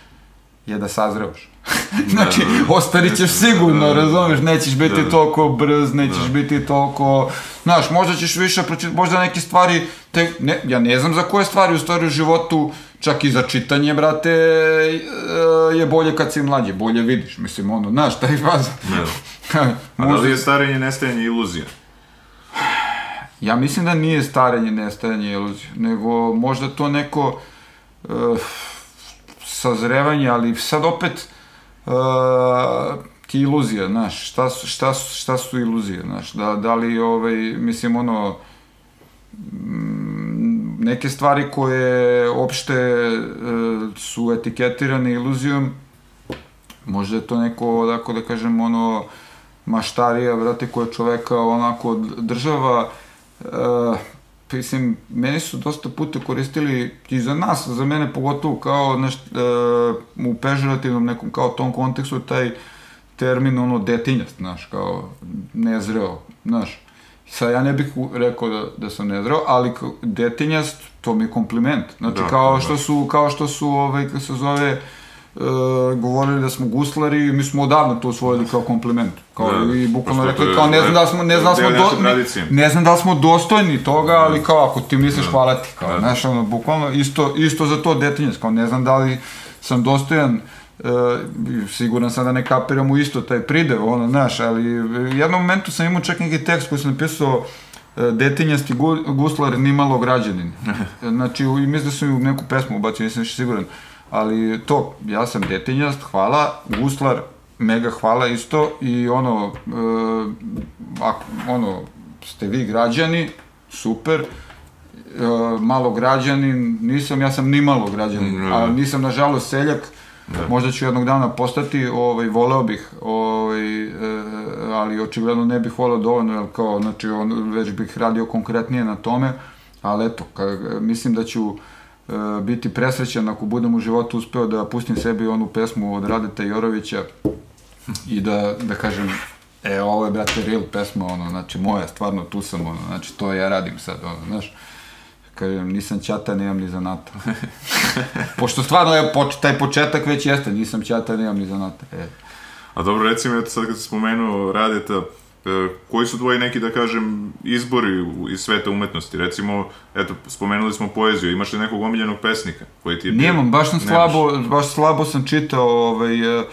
je da sazrevaš. znači, Da, da, da. ostarit ćeš sigurno, razumeš, nećeš biti toliko brz, nećeš biti toliko, znaš, možda ćeš više pročitati, možda neke stvari, te, ne, ja ne znam za koje stvari u stvari u životu, čak i za čitanje, brate, e, je bolje kad si mlađi, bolje vidiš, mislim, ono, znaš, taj faza. Ne. A da li je starenje, nestajanje iluzija? Ja mislim da nije starenje, nestajanje iluzija, nego možda to neko uh, sazrevanje, ali sad opet uh, ti iluzija, znaš, šta su, šta, su, šta su iluzije, znaš, da, da li, ovaj, mislim, ono, mm, neke stvari koje opšte e, su etiketirane iluzijom, možda je to neko, tako da kažem, ono, maštarija, brate, koja čoveka onako država, e, mislim, meni su dosta puta koristili, i za nas, za mene pogotovo, kao, znaš, e, u pežorativnom nekom, kao tom kontekstu, taj termin, ono, detinjast, znaš, kao, nezreo, znaš, Sad ja ne bih rekao da, da sam nezreo, ali detinjast, to mi je kompliment. Znači, Da, kao da. što su, kao što su, ovaj, kako se zove, e, govorili da smo guslari, mi smo odavno to usvojili kao kompliment. Kao Da, da. i bukvalno Prosto to rekli, kao ne znam da smo, ne znam da smo, do, ne, ne znam da smo dostojni toga, ali kao ako ti misliš hvala ti, kao, Da. znaš, ono, bukvalno isto, isto za to detinjast, kao ne znam da li sam dostojan, e, siguran sam da ne kapiram u isto taj pridev, ono, znaš, ali u jednom momentu sam imao čak neki tekst koji sam napisao e, detinjasti gu, guslar nimalo građanin. Znači, i mislim da sam i u neku pesmu ubacio, nisam više siguran. Ali to, ja sam detinjast, hvala, guslar, mega hvala isto. I ono, e, ako, ono, ste vi građani, super, e, malo građanin, nisam, ja sam ni malo građanin, Mm, da. ali nisam nažalost seljak, možda ću jednog dana postati, ovaj, voleo bih, ovaj, e, ali očigledno ne bih voleo dovoljno, jer kao, znači, on, već bih radio konkretnije na tome, ali eto, ka, mislim da ću biti presrećan ako budem u životu uspeo da pustim sebi onu pesmu od Radeta Jorovića i da, da kažem, e, ovo je, brate, real pesma, ono, znači, moja, stvarno, tu sam, ono, znači, to ja radim sad, ono, znaš, Kažem, nisam ćata, nemam ni zanata. Pošto stvarno je poč, taj početak već jeste, nisam ćata, nemam ni zanata. E. A dobro, recimo, eto sad kad si spomenuo Radeta, e, koji su tvoji neki, da kažem, izbori iz sveta umetnosti? Recimo, eto, spomenuli smo poeziju, imaš li nekog omiljenog pesnika koji ti je? Nemam, baš sam Nemaš. slabo, baš slabo sam čitao ovaj, e,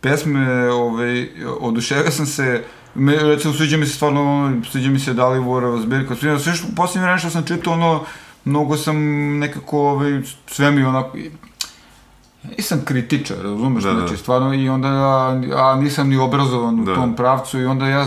pesme, ovaj, oduševio sam se, me, recimo sviđa mi se stvarno, sviđa mi se Dalivorova zbirka, sviđa, sve što, posljednje vreme što sam čitao, ono, mnogo sam nekako, ovaj, sve mi onako, nisam kritičar, razumeš, Da, da. znači stvarno i onda, a, a nisam ni obrazovan u Da. tom pravcu i onda ja,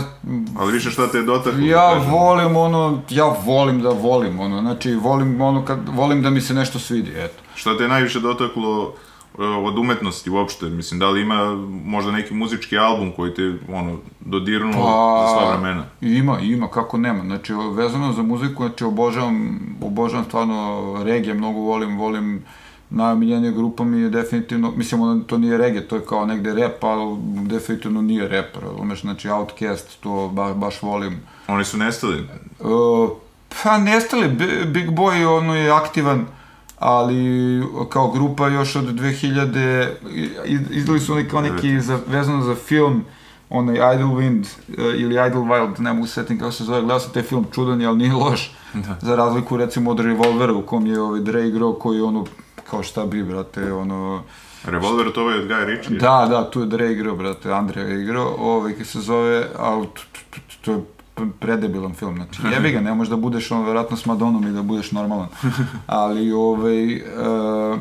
Ali više šta te je dotaklo? da ja kažem? volim ono, ja volim da volim, ono, znači volim ono kad, volim da mi se nešto svidi, eto. Šta te je najviše dotaklo e, od umetnosti uopšte? Mislim, da li ima možda neki muzički album koji te, ono, dodirnuo Pa- za sva vremena? Ima, ima, kako nema. Znači, vezano za muziku, znači, obožavam, obožavam stvarno regije, mnogo volim, volim najomiljenija grupa mi je definitivno, mislim, ono, to nije regije, to je kao negde rap, ali definitivno nije rap, razumeš, znači, Outcast, to ba, baš volim. Oni su nestali. Uh, pa nestali, Bi- Big Boy ono je aktivan, ali kao grupa još od 2000, i- izdali su oni kao neki za, vezano za film, onaj Idlewind uh, ili Idlewild, ne mogu se setim kako se zove, gledao sam taj film čudan je, ali nije loš, za razliku recimo od Revolvera u kom je ovaj Dre igrao koji ono, kao šta bi, brate, ono, Revolver to ovaj od Guy Ritchie? da, da, tu je Dre igrao, brate, Andrej je igrao, ovaj, kako se zove, a t- t- t- to je predebilan film, znači, jebi ga, ne možeš da budeš, ono, verovatno s Madonom i da budeš normalan, ali, ovaj, uh,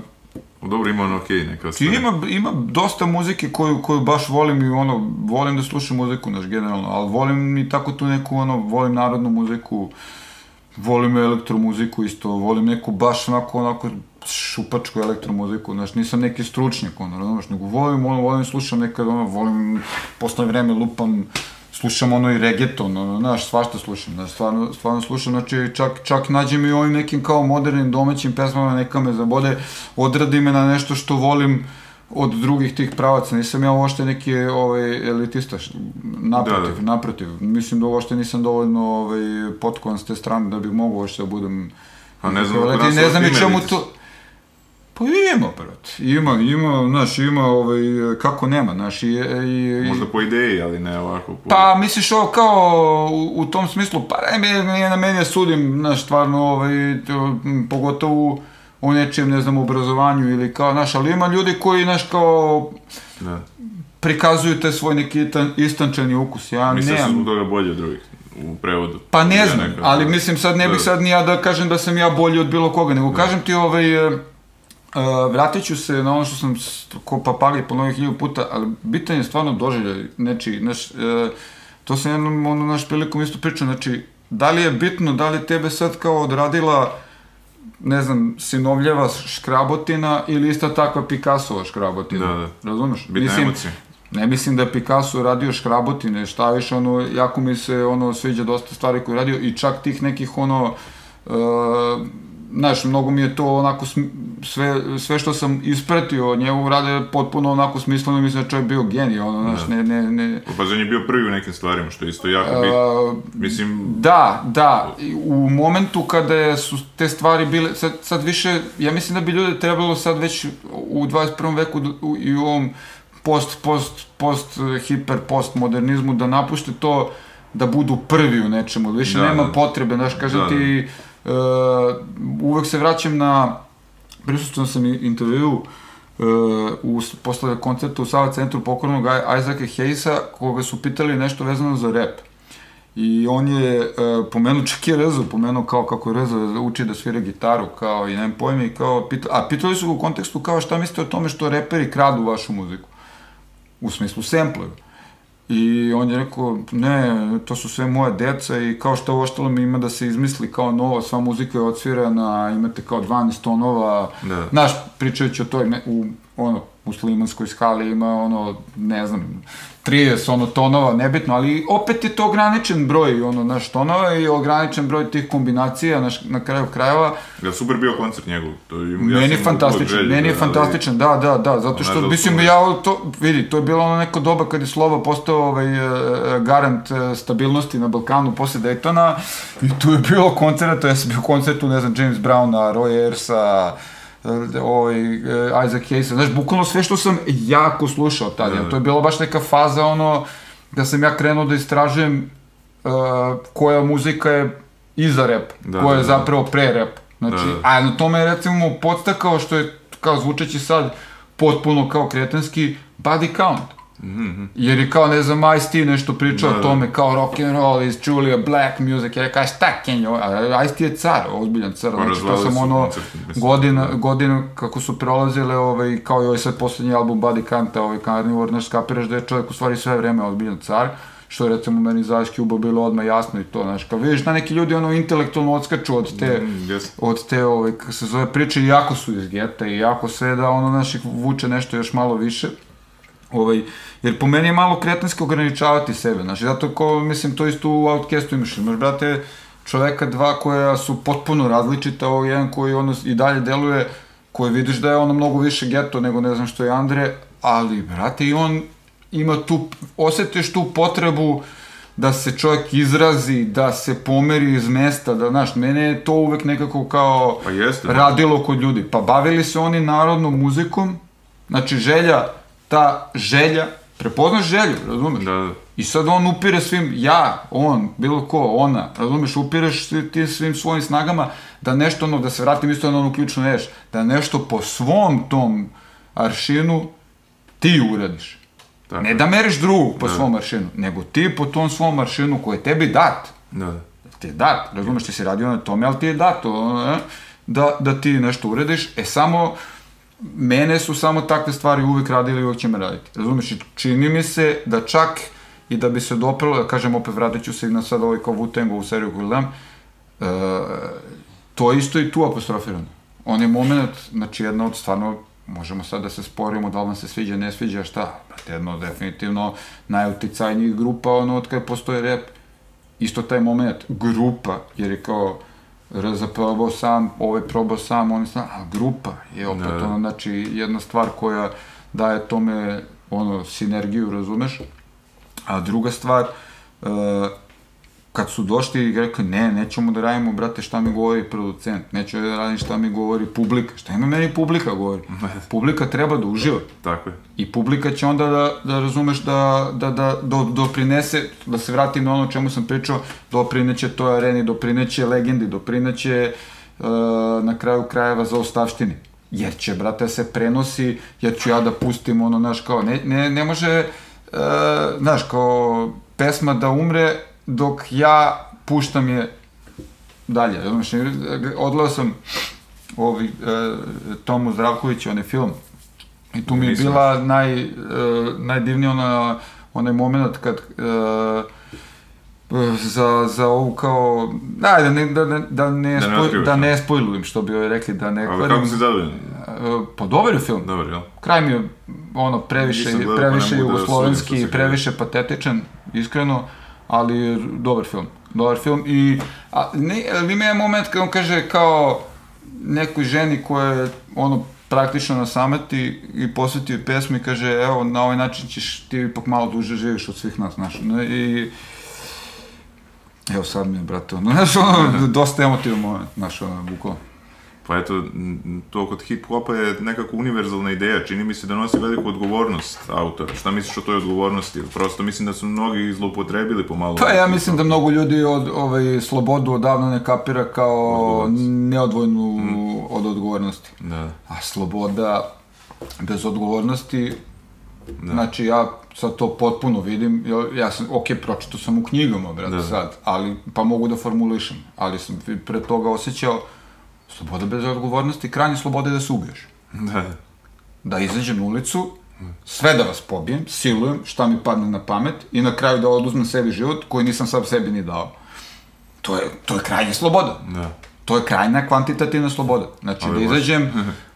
Dobro, ima on okej, neka stvar. ima, ima dosta muzike koju, koju baš volim i ono, volim da slušam muziku, naš, generalno, ali volim i tako tu neku, ono, volim narodnu muziku, volim elektromuziku isto, volim neku baš onako, onako šupačku elektromuziku, znaš, nisam neki stručnjak, ono, razumeš, nego volim, ono, volim slušam nekad, ono, volim, posle vreme lupam, slušam ono i reggaeton, ono, znaš, svašta slušam, znaš, stvarno, stvarno slušam, znači, čak, čak nađem i ovim nekim kao modernim domaćim pesmama, neka me zabode, odradi me na nešto što volim, od drugih tih pravaca, nisam ja uopšte neki ovaj, elitista, naprotiv, Da, da. naprotiv, mislim da uopšte nisam dovoljno ovaj, potkovan s te strane da bih mogao uopšte da budem A ne znam, elitist. ne znam i čemu to... Pa ima, brat, ima, ima, znaš, ima, ovaj, kako nema, znaš, i, i, i Možda po ideji, ali ne ovako. Po... Pa, misliš ovo kao u, u tom smislu, pa ne, nije na meni da sudim, znaš, stvarno, ovaj, to, pogotovo u nečijem, ne znam, obrazovanju ili kao, znaš, ali ima ljudi koji, znaš, kao, Da. prikazuju te svoj neki itan, istančani ukus, ja Mislim da nemam. zbog toga bolji od drugih u prevodu. Pa ne Ja znam, nekako- ali mislim sad ne bih Da. sad ni ja da kažem da sam ja bolji od bilo koga, nego kažem ti ovaj, e, vratit ću se na ono što sam ko papagi ponovio hiljadu puta, ali bitan je stvarno doživljaj nečiji, znaš, e, to sam jednom ono naš prilikom isto pričao, znači, da li je bitno, da li tebe sad kao odradila ne znam, sinovljeva škrabotina ili ista takva Picassova škrabotina. Da, da. Razumeš? Bitna Mislim, emocija. Ne mislim da je Picasso radio škrabotine, šta više, ono, jako mi se ono sviđa dosta stvari koje je radio i čak tih nekih ono, uh, znaš, mnogo mi je to onako, sve, sve što sam ispratio od njegov rade potpuno onako smisleno, mislim da je čovjek bio genij, ono, znaš, ne, ne, ne, Pa on je bio prvi u nekim stvarima, što je isto jako bitno. uh, Mislim, Da, da, u momentu kada su te stvari bile, sad, sad više, ja mislim da bi ljude trebalo sad već u 21. veku u, i u ovom post, post, post, hiper, post modernizmu da napušte to da budu prvi u nečemu, više Da, nema da. potrebe, znaš, kažem Da, da. Uh, uvek se vraćam na, prisustio sam i intervju uh, u, posle koncerta u Sava centru pokojnog Aj- Isaaca Hayesa, koga su pitali nešto vezano za rap. I on je uh, pomenuo, čak je Rezo, pomenuo kao kako je Rezo uči da svira gitaru, kao i nemam pojma, i kao, pita, a pitali su ga u kontekstu kao šta mislite o tome što reperi kradu vašu muziku? U smislu semplevi. I on je rekao, ne, to su sve moje deca i kao što ovo mi ima da se izmisli kao novo, sva muzika je odsvirana, imate kao 12 tonova, Da. znaš, pričajući o toj, ne, u, ono, muslimanskoj skali ima ono, ne znam, 30 ono tonova, nebitno, ali opet je to ograničen broj ono, naš tonova i ograničen broj tih kombinacija naš, na kraju krajeva. Ja, super bio koncert njegov. To, ja meni je fantastičan, meni je fantastičan, da, da, da, zato što, mislim, ja to, vidi, to je bilo ono neko doba kad je Slova postao ovaj, uh, garant uh, stabilnosti na Balkanu posle Daytona i tu je bilo koncerta, ja sam bio koncertu, ne znam, James Browna, Roy Ayersa, ovaj, Isaac Hayes, znaš, bukvalno sve što sam jako slušao tada, da. to je bila baš neka faza, ono, da sam ja krenuo da istražujem uh, koja muzika je iza rap, da, koja je da, da. zapravo pre rap. Znači, da, da. a na tome je recimo podstakao što je, kao zvučeći sad, potpuno kao kretenski, body count. Mm-hmm. Jer je kao, ne znam, Ice-T nešto pričao da, o tome, kao rock and roll is truly a black music, ja rekao, šta Kenjo, Ice-T je car, ozbiljan car, pa znači to sam ono, godina, godina kako su prolazile, ovaj, kao i ovaj sad poslednji album Buddy Kanta, ovaj Carnivore, znaš, skapiraš da je čovjek u stvari sve vreme ozbiljan car, što je recimo meni za Ice Cube bilo odmah jasno i to, znaš, kao vidiš da neki ljudi ono intelektualno odskaču od te, mm, yes. od te, ovaj, kako se zove, priče, jako su iz geta i jako sve da ono naših vuče nešto još malo više, Ovaj, jer po meni je malo kretenski ograničavati sebe, znači, zato ko, mislim, to isto u Outcastu imaš, imaš, brate, čoveka dva koja su potpuno različita, ovo jedan koji ono i dalje deluje, koji vidiš da je ono mnogo više geto nego ne znam što je Andre, ali, brate, i on ima tu, osetiš tu potrebu da se čovjek izrazi, da se pomeri iz mesta, da, znaš, mene je to uvek nekako kao pa jeste, da. radilo kod ljudi. Pa bavili se oni narodnom muzikom, znači želja ta želja, prepoznaš želju, razumeš? Da, da. I sad on upire svim, ja, on, bilo ko, ona, razumeš, upireš ti svim svojim snagama da nešto, ono, da se vratim isto na onu ključnu reč, da nešto po svom tom aršinu ti uradiš. Tako. Ne da meriš drugog po da. svom aršinu, nego ti po tom svom aršinu koji je tebi dat. Da, da. Ti je dat, razumeš, ti si radio na tome, ali ti je dat, da, da ti nešto uradiš, e samo mene su samo takve stvari uvek radili i uvek će me raditi. Razumeš, čini mi se da čak i da bi se dopralo, da kažem opet vratit ću se na sad ovaj kao wu u seriju koju gledam, uh, to isto i tu apostrofirano. On je moment, znači jedna od stvarno, možemo sad da se sporimo da li vam se sviđa, ne sviđa, šta, brate, jedno definitivno najuticajnijih grupa, ono, od kada postoje rap, isto taj moment, grupa, jer je kao, RZ probao sam, ovaj probao sam, on sam, a grupa je opet ne. Da. ono, znači jedna stvar koja daje tome ono, sinergiju, razumeš? A druga stvar, uh, kad su došli i rekli, ne, nećemo da radimo, brate, šta mi govori producent, neću da radim šta mi govori publika, šta ima meni publika govori? publika treba da uživa. Tako je. I publika će onda da, da razumeš da, da, da do, doprinese, da se vratim na ono čemu sam pričao, doprineće toj areni, doprineće legendi, doprineće uh, na kraju krajeva za ostavštini. Jer će, brate, se prenosi, jer ću ja da pustim ono, znaš, kao, ne, ne, ne može, uh, znaš, kao, pesma da umre, dok ja puštam je dalje. Znači, odgledao sam ovi, e, Tomu Zdravkovića, onaj film, i tu mi je bila naj, e, najdivnija ona, onaj moment kad e, za, za ovu kao, da, da ne, da, da, da ne, da spoj, da ne spojlujem, što bi joj rekli, da ne Ali kako si zadovoljan? Pa dobar je film. Dobar, jel? Kraj mi je, ono, previše, pa previše jugoslovenski, previše patetičan, iskreno ali dobar film. Dobar film i a, ne, ali ima je moment kad on kaže kao nekoj ženi koja je ono praktično na sameti i posvetio pesmu i kaže evo na ovaj način ćeš ti ipak malo duže živiš od svih nas, znaš. I evo sad mi je, brate, ono, znaš, ono, dosta emotivan moment, znaš, ono, bukvalno. Pa eto, to kod hip-hopa je nekako univerzalna ideja, čini mi se da nosi veliku odgovornost autora. Šta misliš o toj odgovornosti? Prosto mislim da su mnogi zlopotrebili pomalo. Pa ja mislim da mnogo ljudi od ovaj, slobodu odavno ne kapira kao neodvojnu mm. od odgovornosti. Da. A sloboda bez odgovornosti Da. Znači, ja sad to potpuno vidim, ja sam, ok, pročito sam u knjigama, brate, da. sad, ali, pa mogu da formulišem, ali sam pre toga osjećao, Sloboda bez odgovornosti, krajnje slobode da se ubiješ. Da. Da izađem na ulicu, sve da vas pobijem, silujem, šta mi padne na pamet i na kraju da oduzmem sebi život koji nisam sam sebi ni dao. To je, to je krajnja sloboda. Da. To je krajna kvantitativna sloboda. Znači, Ali da izađem,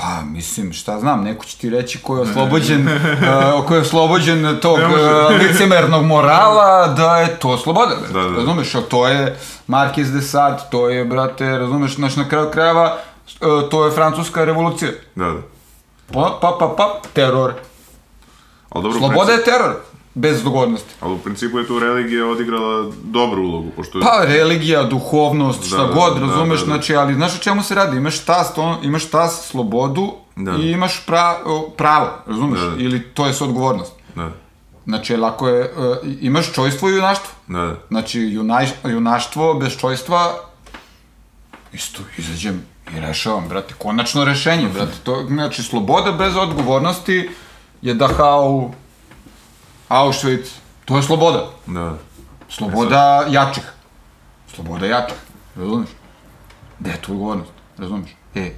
Pa, mislim, šta znam, neko će ti reći ko je oslobođen, uh, ko je oslobođen tog uh, licemernog morala, da je to sloboda. Da, da. Razumeš, a to je Marquis de Sade, to je, brate, razumeš, znaš, na kraju krajeva, uh, to je francuska revolucija. Da, da. Pa, pa, pa, pa, teror. Dobro, Sloboda je teror, bez dogodnosti. Ali u principu je tu religija odigrala dobru ulogu, pošto... Pa, religija, duhovnost, šta Da, da, god, da, razumeš, da, da. znači, ali znaš o čemu se radi? Imaš tas, to, imaš tas, slobodu Da. i imaš pra, pravo, razumeš? Da, da. Ili to je odgovornost. Da, Znači, lako je, e, imaš čojstvo i junaštvo. da, da. Znači, junaj, junaštvo bez čojstva, isto, izađem i rešavam, brate, konačno rešenje, brate. To, znači, sloboda bez odgovornosti je Dachau, Auschwitz, to je sloboda. da, da. Sloboda jačih. Sloboda jačih, razumeš? Gde je tu odgovornost, razumeš? E,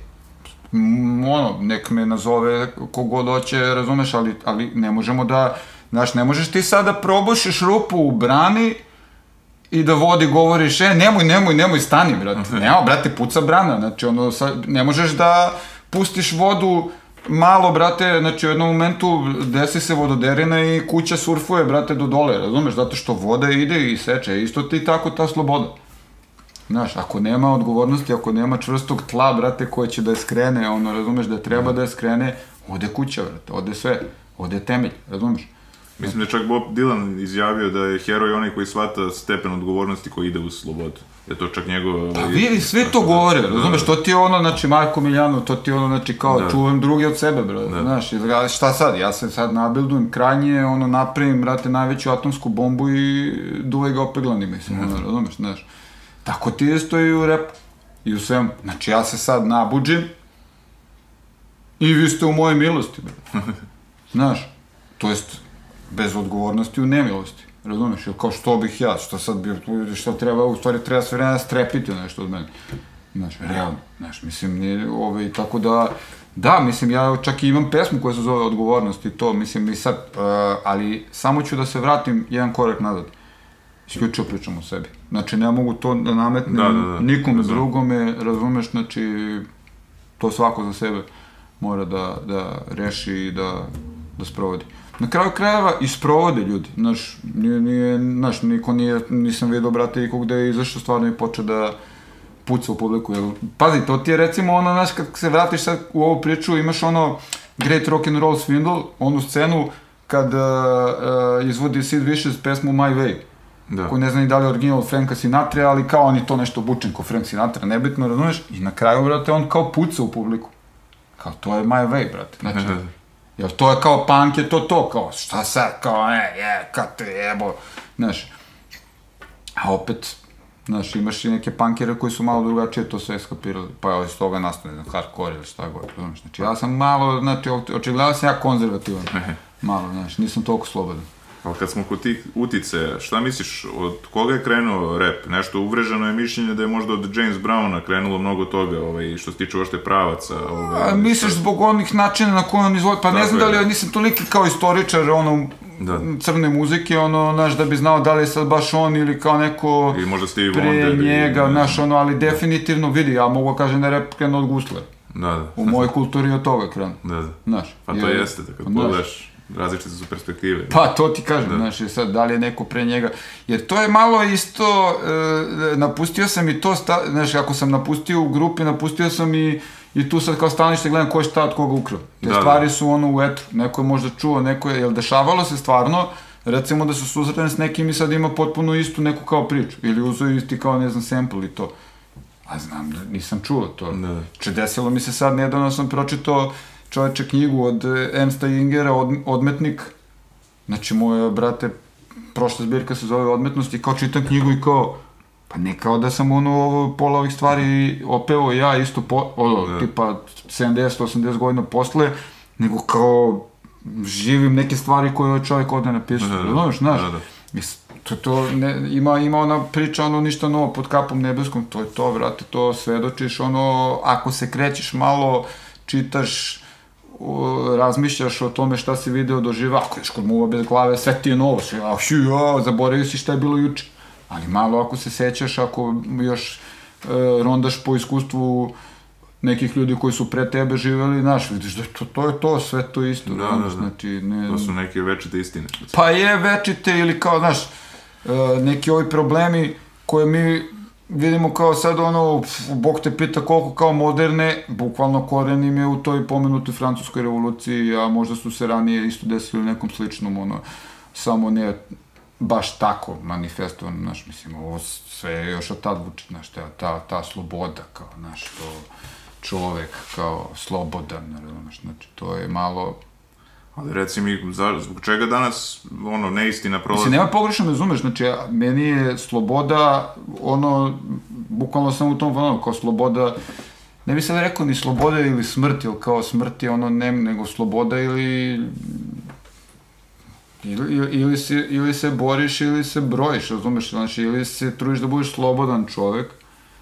ono, nek me nazove kogod hoće, razumeš, ali, ali ne možemo da, znaš, ne možeš ti sad da probušiš rupu u brani i da vodi govoriš, e, nemoj, nemoj, nemoj, stani, brate. Nema, brate, puca brana, znači, ono, sad, ne možeš da pustiš vodu malo, brate, znači u jednom momentu desi se vododerina i kuća surfuje, brate, do dole, razumeš, zato što voda ide i seče, isto ti tako ta sloboda. Znaš, ako nema odgovornosti, ako nema čvrstog tla, brate, koje će da je skrene, ono, razumeš, da treba da je skrene, ode kuća, brate, ode sve, ode temelj, razumeš? Mislim da je čak Bob Dylan izjavio da je heroj onaj koji shvata stepen odgovornosti koji ide uz slobodu. Je to čak njegov... Pa vidi, svi to govore, razumeš, to ti je ono, znači, Marko Miljano, to ti je ono, znači, kao, Da. čuvam drugi od sebe, brate, znaš, izgleda, šta sad, ja se sad nabildujem krajnje, ono, napravim, brate, najveću atomsku bombu i duvaj ga opeglani, mislim, ono, razumeš, znaš. Tako ti isto i u repu, i u svemu. Znači, ja se sad nabuđim i vi ste u mojoj milosti, brate. Znaš, to jest, bez odgovornosti u nemilosti. Razumeš, ili kao što bih ja, što sad bi, što treba, u stvari treba sve vremena strepiti nešto od mene. Znaš, realno, znaš, mislim, nije, ovaj, tako da, da, mislim, ja čak i imam pesmu koja se zove Odgovornost i to, mislim, i sad, uh, ali samo ću da se vratim jedan korak nazad. Isključivo pričam o sebi. Znači, ne mogu to da nametnem Da, da, da. nikom Razumem. drugome, razumeš, znači, to svako za sebe mora da, da reši i da, da sprovodi. Na kraju krajeva i sprovode ljudi, znaš, nije, nije, znaš, niko nije, nisam vidio, brate, nikog da je izašao stvarno i počeo da puca u publiku, jel, pazi, to ti je recimo ono, znaš, kad se vratiš sad u ovu priču, imaš ono Great Rock and Roll Swindle, onu scenu kad uh, uh, izvodi Sid Vicious pesmu My Way, Da. koji ne znam ni da li je original od Franka Sinatra, ali kao on je to nešto obučen ko Frank Sinatra, nebitno, razumeš? I na kraju, brate, on kao puca u publiku. Kao, to je my way, brate. Znači. Jer to je kao punk je to to, kao, šta sad, kao, e, je, kad te jebo, znaš. A opet, znaš, imaš i neke punkere koji su malo drugačije to sve skapirali, pa je iz toga nastane, ne znam, hardcore ili šta god, razumeš. Znači, ja sam malo, znači, oč- očigledno sam ja konzervativan, malo, znaš, nisam toliko slobodan. Ali kad smo kod tih utice, šta misliš, od koga je krenuo rap? Nešto uvreženo je mišljenje da je možda od James Browna krenulo mnogo toga, ovaj, što se tiče ošte pravaca. Ovaj, A misliš zbog onih načina na koje on izvodi, pa ne Tako znam da li, je. ja nisam toliki kao istoričar, ono, Da. crne muzike, ono, znaš, da bi znao da li je sad baš on ili kao neko I možda Stevie pre Wonder. njega, znaš, ono, ali definitivno, vidi, ja mogu da kažem da je rap krenuo od Guslera. Da, da. U mojoj kulturi od toga krenuo, Da, da. znaš. Pa to jer- jeste, da kad pogledaš, različite su perspektive. Pa, to ti kažem, znaš, i sad, da li je neko pre njega, jer to je malo isto, e, napustio sam i to, sta, znaš, ako sam napustio u grupi, napustio sam i, i tu sad kao stanište gledam ko je šta od koga ukrao. Te Da, da. stvari su ono u etru, neko je možda čuo, neko je, jel dešavalo se stvarno, recimo da su susretani s nekim i sad ima potpuno istu neku kao priču, ili uzeo isti kao, ne znam, sample i to. A znam da nisam čuo to. Da. Če desilo mi se sad, nedavno sam pročitao čoveče knjigu od e, Emsta Ingera, od, Odmetnik. Znači, moje, brate, prošla zbirka se zove Odmetnost i kao čitam knjigu i kao, pa ne kao da sam ono, ovo, pola ovih stvari opeo ja isto, po, ono, Da. tipa 70-80 godina posle, nego kao živim neke stvari koje je čovjek ovde napisao. Da, da, da. Razumeš, znaš? Da, da. To, to ne, ima, ima ona priča, ono, ništa novo pod kapom nebeskom, to je to, vrate, to svedočiš, ono, ako se krećeš malo, čitaš, o, razmišljaš o tome šta si video doživa, ako ješ kod muva bez glave, sve ti je novo, sve, a, šu, ja, zaboravio si šta je bilo juče. Ali malo ako se sećaš, ako još e, rondaš po iskustvu nekih ljudi koji su pre tebe živeli, znaš, vidiš da to, to je to, sve to isto, Da, da, da. znači, ne... To su neke večite istine. Pa je večite ili kao, znaš, e, neki ovi problemi koje mi vidimo kao sad ono, Bog te pita koliko kao moderne, bukvalno koren im je u toj pomenutoj francuskoj revoluciji, a možda su se ranije isto desili nekom sličnom, ono, samo ne baš tako manifestovano, znaš, mislim, ovo sve je još od tad vuče, znaš, ta, ta, ta sloboda, kao, znaš, to čovek kao slobodan, razumeš, znači, to je malo, Ali reci mi, za, zbog čega danas, ono, neistina prolazi? Mislim, nema pogrešno me razumeš, znači, meni je sloboda, ono, bukvalno sam u tom fanovu, kao sloboda, ne bi sad rekao ni sloboda ili smrt, ili kao smrt je ono, ne, nego sloboda ili, ili, ili, ili, se, ili se boriš ili se brojiš, razumeš, znači, ili se trudiš da budeš slobodan čovek,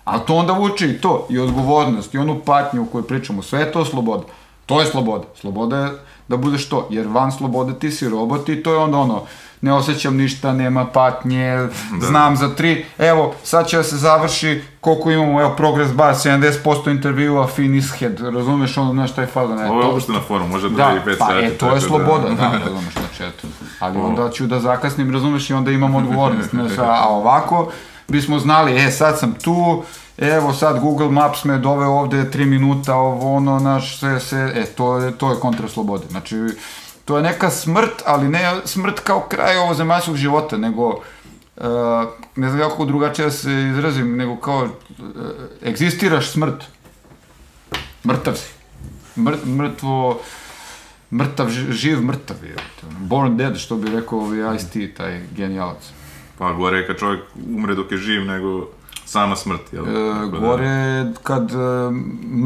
a to onda vuče i to, i odgovornost, i onu patnju o kojoj pričamo, sve je to sloboda. To je sloboda. Sloboda je da budeš to, jer van slobode ti si robot i to je onda ono, ne osjećam ništa, nema patnje, znam za tri, evo, sad će da se završi, koliko imamo, evo, Progress Bar, 70% intervjua, finish head, razumeš ono, znaš, taj fazon, e, Ovo je to- uopšte na forum, može do da, 2005 pa sati. e, to je tako sloboda, da, razumeš, znači, eto. Ali onda ću da zakasnim, razumeš, i onda imam odgovornost, znaš, a ovako bismo znali, e, sad sam tu, evo sad Google Maps me doveo ovde 3 minuta, ovo ono, naš, sve, sve, e, to je, to je kontra slobode, znači, to je neka smrt, ali ne smrt kao kraj ovo zemaljskog života, nego, uh, ne znam kako drugačije da se izrazim, nego kao, uh, egzistiraš smrt, mrtav si, Mr, mrtvo, mrtav, ži- živ mrtav je. Born dead, što bi rekao ovaj Ice-T, taj genijalac. Pa gore je kad čovjek umre dok je živ, nego sama smrt, jel? E, da- gore je kad e,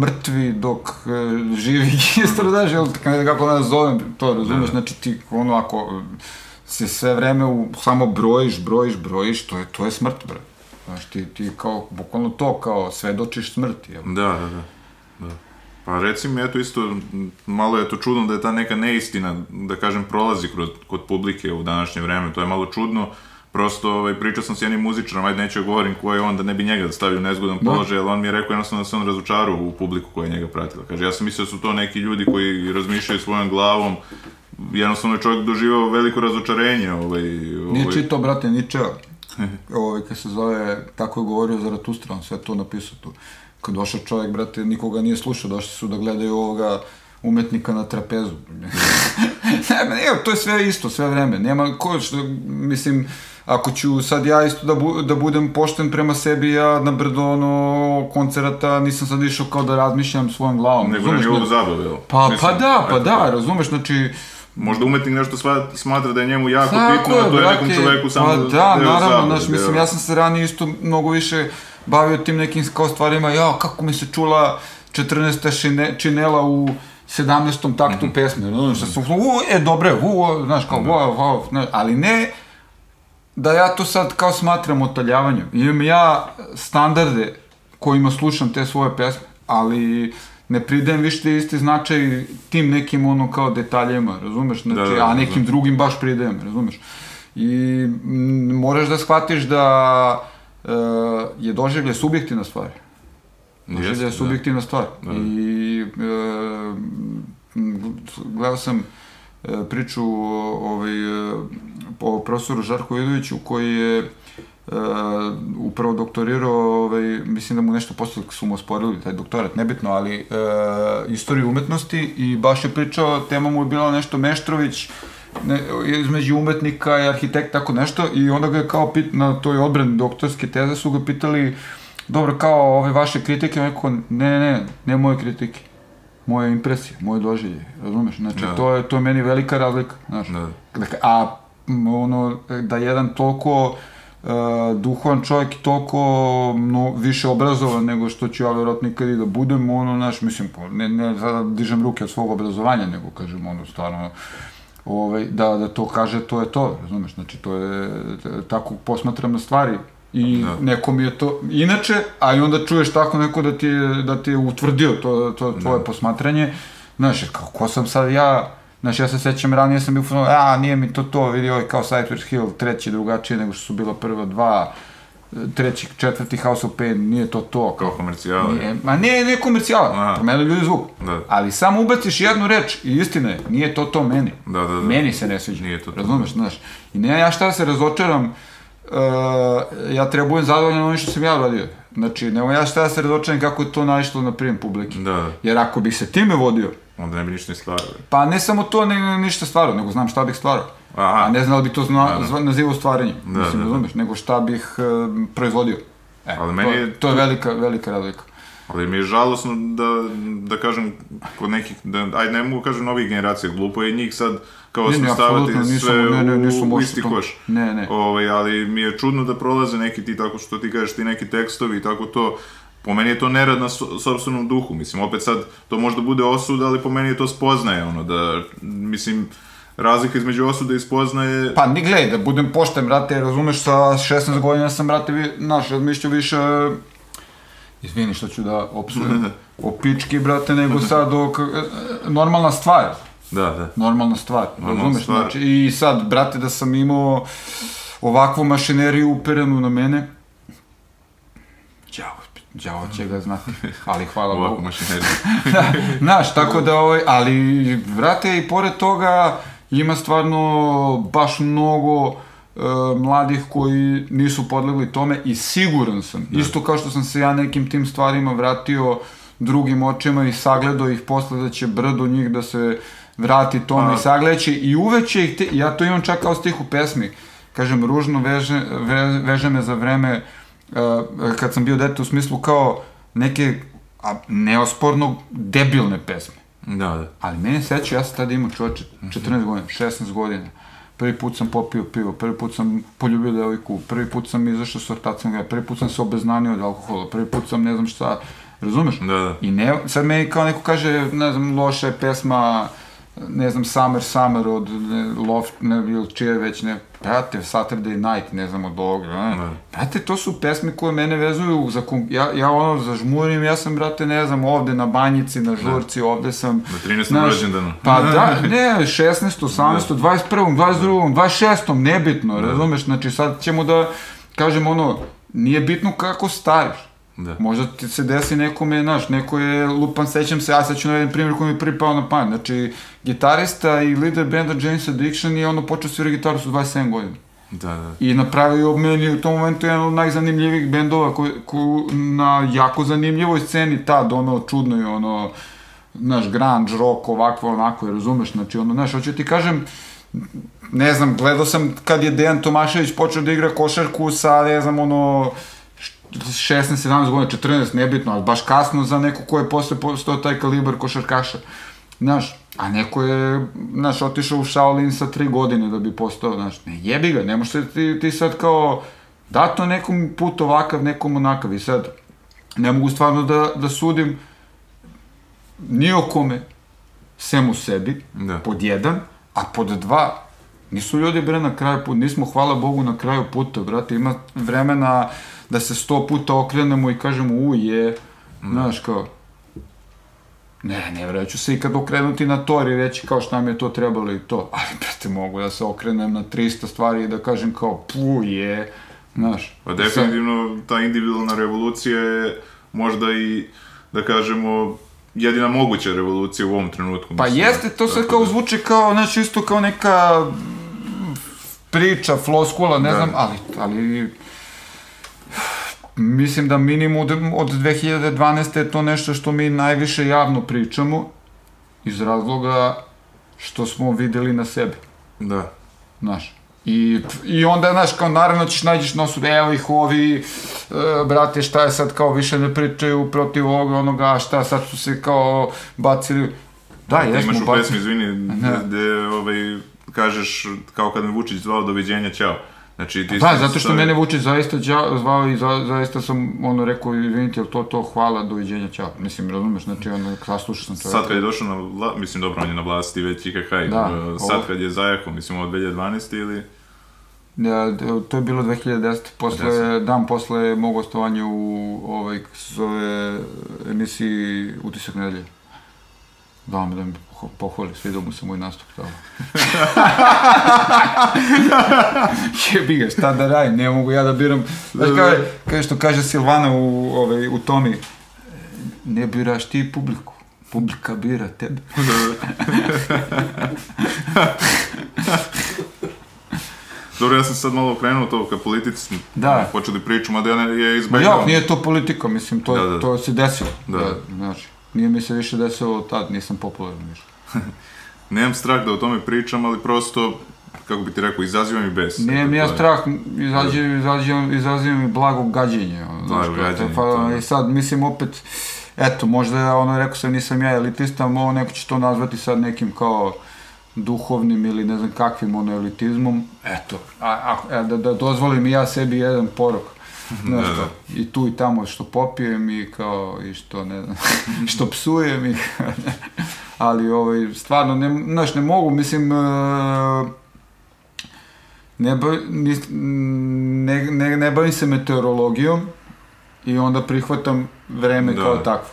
mrtvi dok e, živi gistar, znaš, jel, kako da zovem, to razumeš, znači ti ono ako se sve vreme u, samo brojiš, brojiš, brojiš, to je, to je smrt, bre. Znaš, ti, ti kao, bukvalno to, kao, svedočiš smrti, jel? Da, da, da. da. Pa reci mi, eto isto, malo je to čudno da je ta neka neistina, da kažem, prolazi kod, kod publike u današnje vreme, to je malo čudno, prosto ovaj, pričao sam s jednim muzičarom, ajde neću da govorim ko je on, da ne bi njega stavio u nezgodan položaj, ali on mi je rekao jednostavno da se on razočarao u publiku koja je njega pratila. Kaže, ja sam mislio da su to neki ljudi koji razmišljaju svojom glavom, jednostavno je čovjek doživao veliko razočarenje. Ovaj, Nije ovaj, čitao, brate, Ničeva. ovaj, kad se zove, tako je govorio Zaratustra, on sve to napisao tu. Kad došao čovjek, brate, nikoga nije slušao, došli su da gledaju ovoga umetnika na trapezu. ne, nije, to je sve isto, sve vreme. Nema, ko, što, mislim, ako ću sad ja isto da, bu, da budem pošten prema sebi, ja na brdo ono koncerata nisam sad išao kao da razmišljam svojom glavom. nego na razumeš, nivou ne- zabave, jel? Pa, Mislim, pa da, pa da, razumeš, znači, Možda umetnik nešto sva, smatra da je njemu jako Tako bitno, a to je nekom čoveku samo pa da, naravno, znaš, mislim, ja sam se ranije isto mnogo više bavio tim nekim kao stvarima, ja, kako mi se čula 14. Šine, činela u 17. taktu Mhm. pesme, znaš, da sam, u, e, dobre, u, znaš, kao, wow, wow, znaš, ali ne da ja to sad kao smatram otaljavanjem. Imam ja standarde kojima slušam te svoje pesme, ali ne pridajem više isti značaj tim nekim ono kao detaljima, razumeš? Znači, Da, da, da, a nekim drugim baš pridajem, razumeš? I m, moraš da shvatiš da e, je doživlje subjektivna stvar. Doživlje je da. subjektivna stvar. Da. I e, gledao sam e, priču o, ovaj, e, o profesoru Žarku Vidoviću koji je e, upravo doktorirao, ovaj, mislim da mu nešto posle su mu osporili taj doktorat, nebitno, ali e, istoriju umetnosti i baš je pričao, tema mu je bila nešto Meštrović, ne, između umetnika i arhitekta, tako nešto, i onda ga je kao pit, na toj odbrani doktorske teze su ga pitali, dobro, kao ove vaše kritike, on je rekao, ne, ne, ne moje kritike, moje impresije, moje doživlje, razumeš? Znači, Da. to, je, to je meni velika razlika, znaš. Da. Dakle, a ono, da jedan toliko uh, duhovan čovjek i toliko no, više obrazovan nego što ću ja verovatno ikad i da budem, ono, znaš, mislim, ne, ne sada dižem ruke od svog obrazovanja, nego kažem, ono, stvarno, ovaj, da, da to kaže, to je to, razumeš, znači, to je, tako posmatram na stvari, i Da. neko mi je to inače, a i onda čuješ tako neko da ti je, da ti je utvrdio to, to tvoje posmatranje, znaš, kao, ko sam sad ja, znaš, ja se sećam, ranije sam bio a, nije mi to to, vidi ovaj kao Cypress Hill, treći drugačije nego što su bila prva dva, treći, četvrti House of Pain, nije to to. Kao komercijala. Nije, ma nije, nije komercijala, promenili ljudi zvuk. Da. Ali samo ubaciš jednu reč i istina je, nije to to meni. Da, da, da. Meni se ne sviđa. Nije to to. Razumeš, znaš. I ne ja šta da se razočaram, uh, ja treba budem zadovoljan onim što sam ja radio. Znači, nema ja šta da se razočaram kako je to naišlo na prijem publike. Da, da. Jer ako bih se time vodio, Onda ne bi ništa ni stvarao. pa ne samo to, ne, ništa stvarao, nego znam šta bih stvarao. Aha. A ne znam da bi to zna, zva, nazivao stvaranjem, Da, mislim, da, da. razumeš, nego šta bih uh, proizvodio. E, Ali to, meni je to je velika, velika razlika. Ali mi je žalosno da, da kažem, kod nekih, da, ajde ne mogu kažem novih generacija, glupo je njih sad kao Ne, ne, apsolutno, nisam- sve ne, ne, nisam u isti to. koš. Ne, ne. Ovaj, ali mi je čudno da prolaze neki ti, tako što ti kažeš, ti neki tekstovi i tako to, po meni je to nerad na so, sobstvenom duhu, mislim, opet sad, to možda bude osuda, ali po meni je to spoznaje, ono, da, mislim, razlika između osude i spoznaje, Pa, ni gledaj, da budem pošten, brate, razumeš, sa 16 godina sam, brate, vi, naš, razmišljao više, izvini što ću da opsujem, o pički, brate, nego sad o, k- normalna stvar, da, da. normalna stvar, Normalna razumeš, stvar. znači, i sad, brate, da sam imao ovakvu mašineriju uperenu na mene, đavo, će ga znati, ali hvala Ovako Bogu. mašinerija. Znaš, tako da, ovaj, ali, vrate, i pored toga ima stvarno baš mnogo e, mladih koji nisu podlegli tome i siguran sam, isto kao što sam se ja nekim tim stvarima vratio drugim očima i sagledao ih posle da će brdo njih da se vrati tome Pa- i sagledaće i uvek će ih, te, ja to imam čak kao stih u pesmi, kažem, ružno veže, ve, veže me za vreme uh, kad sam bio dete u smislu kao neke a, neosporno debilne pesme. da, da. Ali mene seća, ja sam tada imao čovječe 14 godina, 16 godina. Prvi put sam popio pivo, prvi put sam poljubio devojku, prvi put sam izašao s ortacom, prvi put sam se obeznanio od alkohola, prvi put sam ne znam šta, razumeš? Da, da. I ne, sad meni kao neko kaže, ne znam, loša je pesma, ne znam, Summer Summer od ne, Loft, ne, ili čije već ne, brate, Saturday Night, ne znam, od ovoga, ne. Da. Brate, to su pesme koje mene vezuju za, ja, ja ono, zažmurim, ja sam, brate, ne znam, ovde na banjici, na žurci, ovde sam... Na 13. Znaš, rođendanu. Pa da, ne, 16, 18, 21, 22, 26, nebitno, razumeš, znači sad ćemo da, kažem ono, nije bitno kako stariš. Da. Možda ti se desi nekome, znaš, neko je lupan, sećam se, ja sad ću navedem primjer koji mi je prvi pao na pamet. Znači, gitarista i lider benda James Addiction je ono počeo svira gitaru sa 27 godina. Da, da. I napravio meni u tom momentu jedan od najzanimljivijih bendova koji, ko, na jako zanimljivoj sceni tad, ono, čudno je, ono, znaš, grunge, rock, ovako, onako, razumeš, znači, ono, znaš, hoću ti kažem, ne znam, gledao sam kad je Dejan Tomašević počeo da igra košarku sa, ne znam, ono, 16-17 godina, 14, nebitno, ali baš kasno za neko ko je posle postao taj kalibar košarkaša. Znaš, a neko je, znaš, otišao u Shaolin sa 3 godine da bi postao, znaš, ne jebi ga, ne možeš ti, ti sad kao, da to nekom put ovakav, nekom onakav i sad, ne mogu stvarno da, da sudim ni o kome, sem u sebi, Da. pod jedan, a pod dva, nisu ljudi bre na kraju puta, nismo hvala Bogu na kraju puta, brate, ima vremena da se sto puta okrenemo i kažemo u je, znaš kao, ne, ne vre, ću se ikad okrenuti na to i reći kao šta mi je to trebalo i to, ali brate, mogu da se okrenem na 300 stvari i da kažem kao pu je, znaš. Pa definitivno ta individualna revolucija je možda i, da kažemo, jedina moguća revolucija u ovom trenutku. Pa mislim. jeste, to sad kao da- zvuči kao, znači isto kao neka priča, floskula, ne Da. znam, ali, ali mislim da minimum od, od 2012. je to nešto što mi najviše javno pričamo iz razloga što smo videli na sebi, Da. znaš. I, I onda, znaš, kao naravno ćeš nađeš na osudu, evo ih ovi, e, brate, šta je sad, kao više ne pričaju protiv ovoga, onoga, šta, sad su se kao bacili, da, jesmo imaš u bacili. pesmi, izvini, Da. gde ovaj, kažeš kao kad me Vučić zvao doviđenja, ćao. Znači, ti Da, zato što stavi- mene Vučić zaista zvao i za, zaista sam ono rekao, izvinite, to to, hvala, doviđenja, čao. Mislim, razumeš, znači ono, saslušao sam čovjeka. Sad kad je došao na vla... mislim dobro, on je na vlasti već IKK, Da, dobro, sad ovo- kad je zajako, mislim od 2012. ili... Ja, d- to je bilo 2010. Posle, dan posle mog gostovanja u ovaj, kako se zove, emisiji Utisak nedelje. Dao mi da mi poh- pohvali, svidio mu se moj nastup tamo. Jebi ga, šta da radim, ne mogu ja da biram. Znaš kaže, kaže što kaže Silvana u, ovaj, u Tomi, ne biraš ti publiku, publika bira tebe. Dobro, ja sam sad malo okrenuo to ka politici smo Da. počeli priču, mada ja ne, je izbegao. ja, nije to politika, mislim, to, Da, da. to se desilo. Da. Da. znači, nije mi se više desilo tad, nisam popularan više. Nemam strah da o tome pričam, ali prosto, kako bi ti rekao, izaziva mi bes. Mi ja strah, izađe, izađe, izaziva mi blago gađenje. Ono, Blago kao, gađenje, to je. I sad, mislim, opet, eto, možda ja, ono, rekao sam, nisam ja elitista, ovo neko će to nazvati sad nekim kao duhovnim ili ne znam kakvim ono elitizmom, eto, a, a, da, da dozvolim i ja sebi jedan porok. Znaš, Da, da. i tu i tamo što popijem i kao, i što ne znam, što psujem i ali ovaj, stvarno, ne, znaš, ne mogu, mislim, e, ne, ne, ne, ne bavim se meteorologijom i onda prihvatam vreme Da. kao takvo.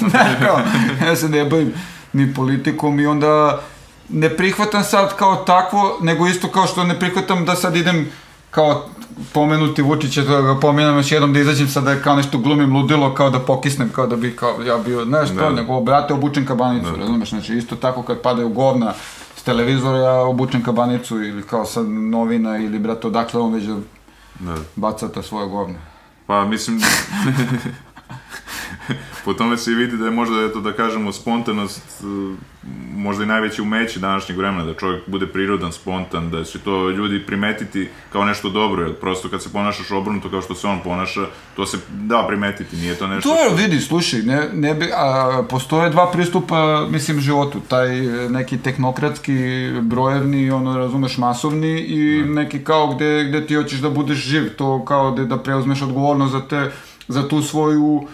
Kao, ja se ne bavim ni politikom i onda ne prihvatam sad kao takvo, nego isto kao što ne prihvatam da sad idem kao pomenuti Vučića, da ga pomenem još jednom da izađem sad da kao nešto glumim ludilo, kao da pokisnem, kao da bi kao ja bio, znaš Da. to, nego brate obučem kabanicu, Da. razumeš, znači isto tako kad padaju govna s televizora, ja obučem kabanicu ili kao sad novina ili brate odakle on već da Da. baca ta svoje govne. Pa mislim, po tome se i vidi da je možda, eto da kažemo, spontanost uh, možda i najveći umeće današnjeg vremena, da čovjek bude prirodan, spontan, da će to ljudi primetiti kao nešto dobro, jer prosto kad se ponašaš obrnuto kao što se on ponaša, to se da primetiti, nije to nešto... To vidi, slušaj, ne, ne bi, a, postoje dva pristupa, mislim, životu. Taj e, neki tehnokratski, brojevni, ono, razumeš, masovni i neki kao gde, gde ti hoćeš da budeš živ, to kao da, da preuzmeš odgovornost za, te, za tu svoju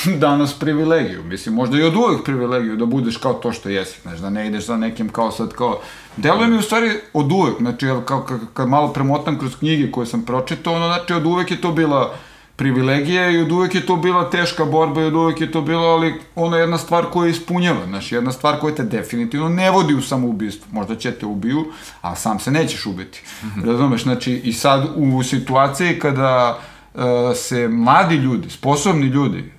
danas privilegiju, mislim, možda i od uvek privilegiju da budeš kao to što jesi, znaš, da ne ideš za nekim kao sad kao, deluje mi u stvari od uvek, znači, jel, kao, kad, malo premotam kroz knjige koje sam pročitao, ono, znači, od uvek je to bila privilegija i od uvek je to bila teška borba i od uvek je to bilo, ali ono jedna stvar koja ispunjava, znači, jedna stvar koja te definitivno ne vodi u samoubistvo, možda će te ubiju, a sam se nećeš ubiti, razumeš, znači, i sad u situaciji kada e, se mladi ljudi, sposobni ljudi,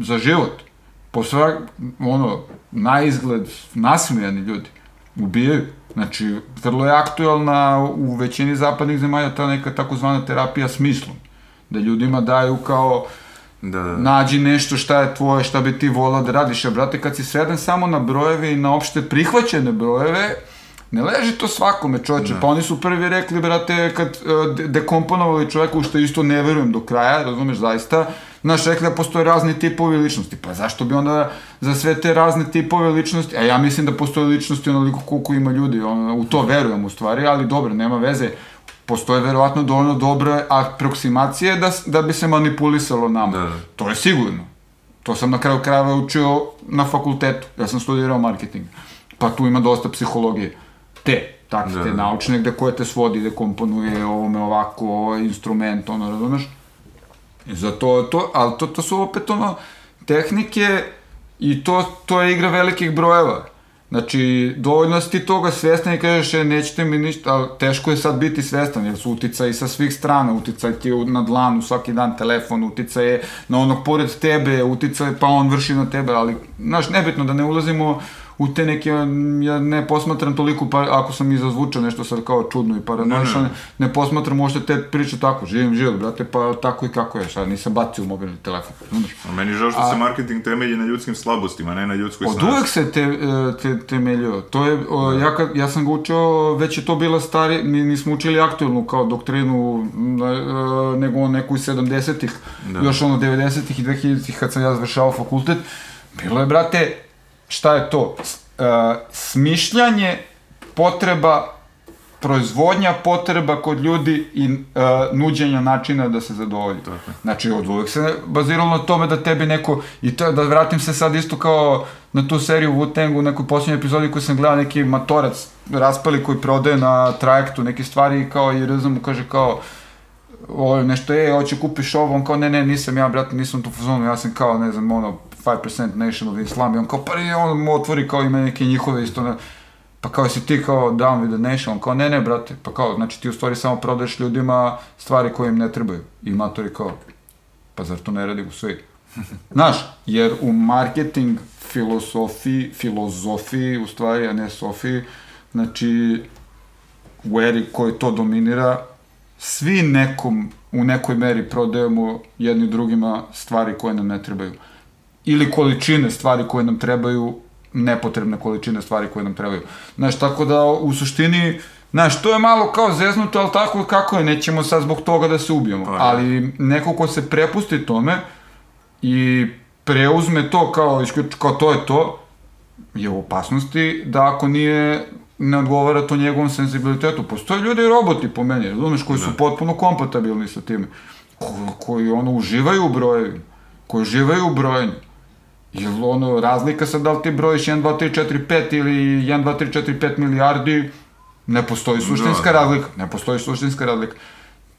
za život, po svak, ono, na izgled nasmijani ljudi, ubijaju. Znači, vrlo je aktuelna u većini zapadnih zemalja ta neka takozvana terapija smislom. Da ljudima daju kao, Da, da, da. nađi nešto šta je tvoje, šta bi ti volao da radiš. A brate, kad si sveden samo na brojeve i na opšte prihvaćene brojeve, ne leži to svakome čoveče. Pa oni su prvi rekli, brate, kad de- dekomponovali čoveku, što isto ne verujem do kraja, razumeš, zaista, Znaš, rekli da postoje razni tipovi ličnosti. Pa zašto bi onda za sve te razne tipove ličnosti, a ja mislim da postoje ličnosti onoliko koliko ima ljudi, ono, u to verujem u stvari, ali dobro, nema veze. Postoje verovatno dovoljno dobre aproksimacije da, da bi se manipulisalo nama. Da, da. To je sigurno. To sam na kraju krajeva učio na fakultetu. Ja sam studirao marketing. Pa tu ima dosta psihologije. Te, takve, Da, te da. naučne gde koje te svodi, gde komponuje ovome ovako, je instrument, ono, razumeš? I zato to, ali to, to su opet ono, tehnike i to, to je igra velikih brojeva. Znači, dovoljno si ti toga svestan i kažeš, e, nećete mi ništa, ali teško je sad biti svestan, jer su uticaj sa svih strana, uticaj ti u- na dlanu svaki dan telefon, uticaj je na onog pored tebe, uticaj, pa on vrši na tebe, ali, znaš, nebitno da ne ulazimo u te neke, ja ne posmatram toliko, pa ako sam i zazvučao nešto sad kao čudno i paranoično, Ne, ne, ne. posmatram uopšte te priče tako, živim život, brate, pa tako i kako je, sad nisam bacio u mobilni telefon, razumeš? A meni žao što se marketing temelji na ljudskim slabostima, ne na ljudskoj Od snazi. uvek se te, e, te, temeljio. To je, o, ja, kad, ja sam ga učio, već je to bila stari, mi nismo učili aktuelnu kao doktrinu, e, nego neku iz 70-ih, Da. još ono 90-ih i 2000-ih kad sam ja završao fakultet. Bilo je, brate, šta je to? E, smišljanje potreba proizvodnja potreba kod ljudi i uh, nuđenja načina da se zadovolji. Tako. Znači, od uvek se baziralo na tome da tebi neko, i to, da vratim se sad isto kao na tu seriju Wu-Tang u nekoj posljednjoj epizodi koju sam gledao neki matorac raspali koji prodaje na trajektu neke stvari i kao i Rza mu kaže kao ovo nešto je, hoće kupiš ovo, on kao ne, ne, nisam ja, brate, nisam tu fazonu, ja sam kao, ne znam, ono, 5% Nation of Islam i on kao, pa i on mu otvori kao ime neke njihove isto, na, pa kao si ti kao down with the nation, on kao ne ne brate, pa kao, znači ti u stvari samo prodaješ ljudima stvari koje im ne trebaju. I matori kao, pa zar to ne radi u svi? Znaš, jer u marketing filozofiji, filozofiji, u stvari, a ne Sofiji, znači, u eri koji to dominira, svi nekom, u nekoj meri prodajemo jedni drugima stvari koje nam ne trebaju. Ili količine stvari koje nam trebaju, nepotrebne količine stvari koje nam trebaju. Znaš, tako da u suštini, znaš, to je malo kao zeznuto, ali tako kako je, nećemo sad zbog toga da se ubijemo. Pa, da. Ali neko ko se prepusti tome i preuzme to kao, kao to je to, je u opasnosti da ako nije ne odgovara to njegovom senzibilitetu. Postoje ljudi i roboti po meni, razumeš, koji su Da. potpuno kompatibilni sa time. Ko, koji ono uživaju u brojevima, koji uživaju u brojenju. Jer ono, razlika sad da li ti brojiš 1, 2, 3, 4, 5 ili 1, 2, 3, 4, 5 milijardi, ne postoji suštinska Da, da. razlika. Ne postoji suštinska razlika.